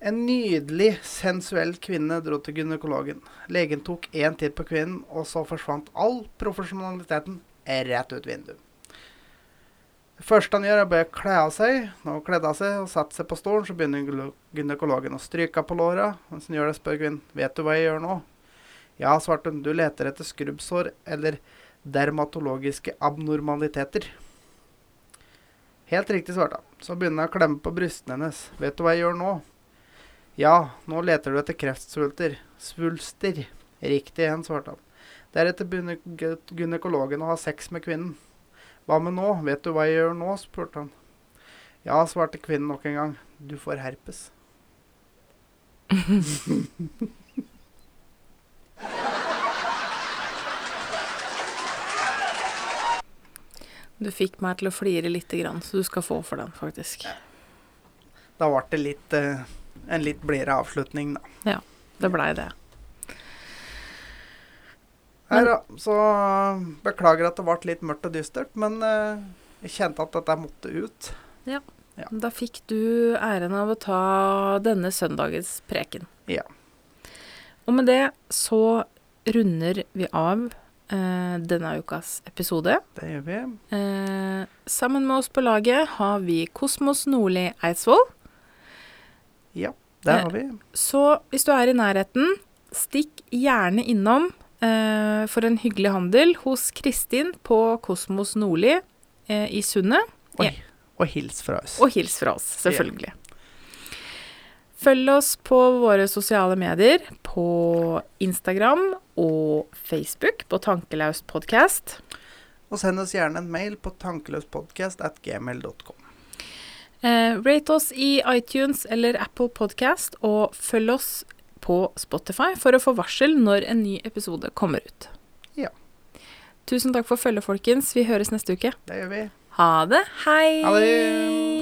[SPEAKER 1] En nydelig, sensuell kvinne dro til gynekologen. Legen tok én titt på kvinnen, og så forsvant all profesjonaliteten rett ut vinduet. Det første han gjør, er å bare kle av seg. Når hun kledde av seg og satte seg på stolen, så begynner gynekologen å stryke på låra. Mens han gjør det, spør kvinnen vet du hva jeg gjør nå. Ja, svarte hun, du leter etter skrubbsår eller dermatologiske abnormaliteter. Helt riktig, svarte han. Så begynner han å klemme på brystene hennes. Vet du hva jeg gjør nå? Ja, nå leter du etter kreftsvulster. Svulster. Riktig igjen, svarte han. Deretter begynner gynekologen å ha sex med kvinnen. Hva med nå? Vet du hva jeg gjør nå? spurte han. Ja, svarte kvinnen nok en gang. Du får herpes.
[SPEAKER 2] Du fikk meg til å flire lite grann, så du skal få for den, faktisk.
[SPEAKER 1] Da ble det litt, eh, en litt blidere avslutning, da.
[SPEAKER 2] Det blei det.
[SPEAKER 1] Nei da, så øh, beklager at det ble litt mørkt og dystert, men øh, jeg kjente at dette måtte ut. Ja.
[SPEAKER 2] Da fikk du æren av å ta denne søndagens preken.
[SPEAKER 1] Ja.
[SPEAKER 2] Og med det så runder vi av eh, denne ukas episode.
[SPEAKER 1] Det gjør vi.
[SPEAKER 2] Eh, sammen med oss på laget har vi Kosmos Nordli Eidsvoll.
[SPEAKER 1] Ja, det har vi.
[SPEAKER 2] Så hvis du er i nærheten, stikk gjerne innom eh, for en hyggelig handel hos Kristin på Kosmos Nordli eh, i Sundet.
[SPEAKER 1] Oi. Og hils fra oss.
[SPEAKER 2] Og hils fra oss, selvfølgelig. Følg oss på våre sosiale medier, på Instagram og Facebook på Tankelaust podkast.
[SPEAKER 1] Og send oss gjerne en mail på tankeløspodcast.gmail.com.
[SPEAKER 2] Eh, rate oss i iTunes eller Apple Podcast, og følg oss på Spotify for å få varsel når en ny episode kommer ut.
[SPEAKER 1] Ja.
[SPEAKER 2] Tusen takk for følget, folkens. Vi høres neste uke.
[SPEAKER 1] Det gjør vi.
[SPEAKER 2] Ha det. Hei!
[SPEAKER 1] Ha det!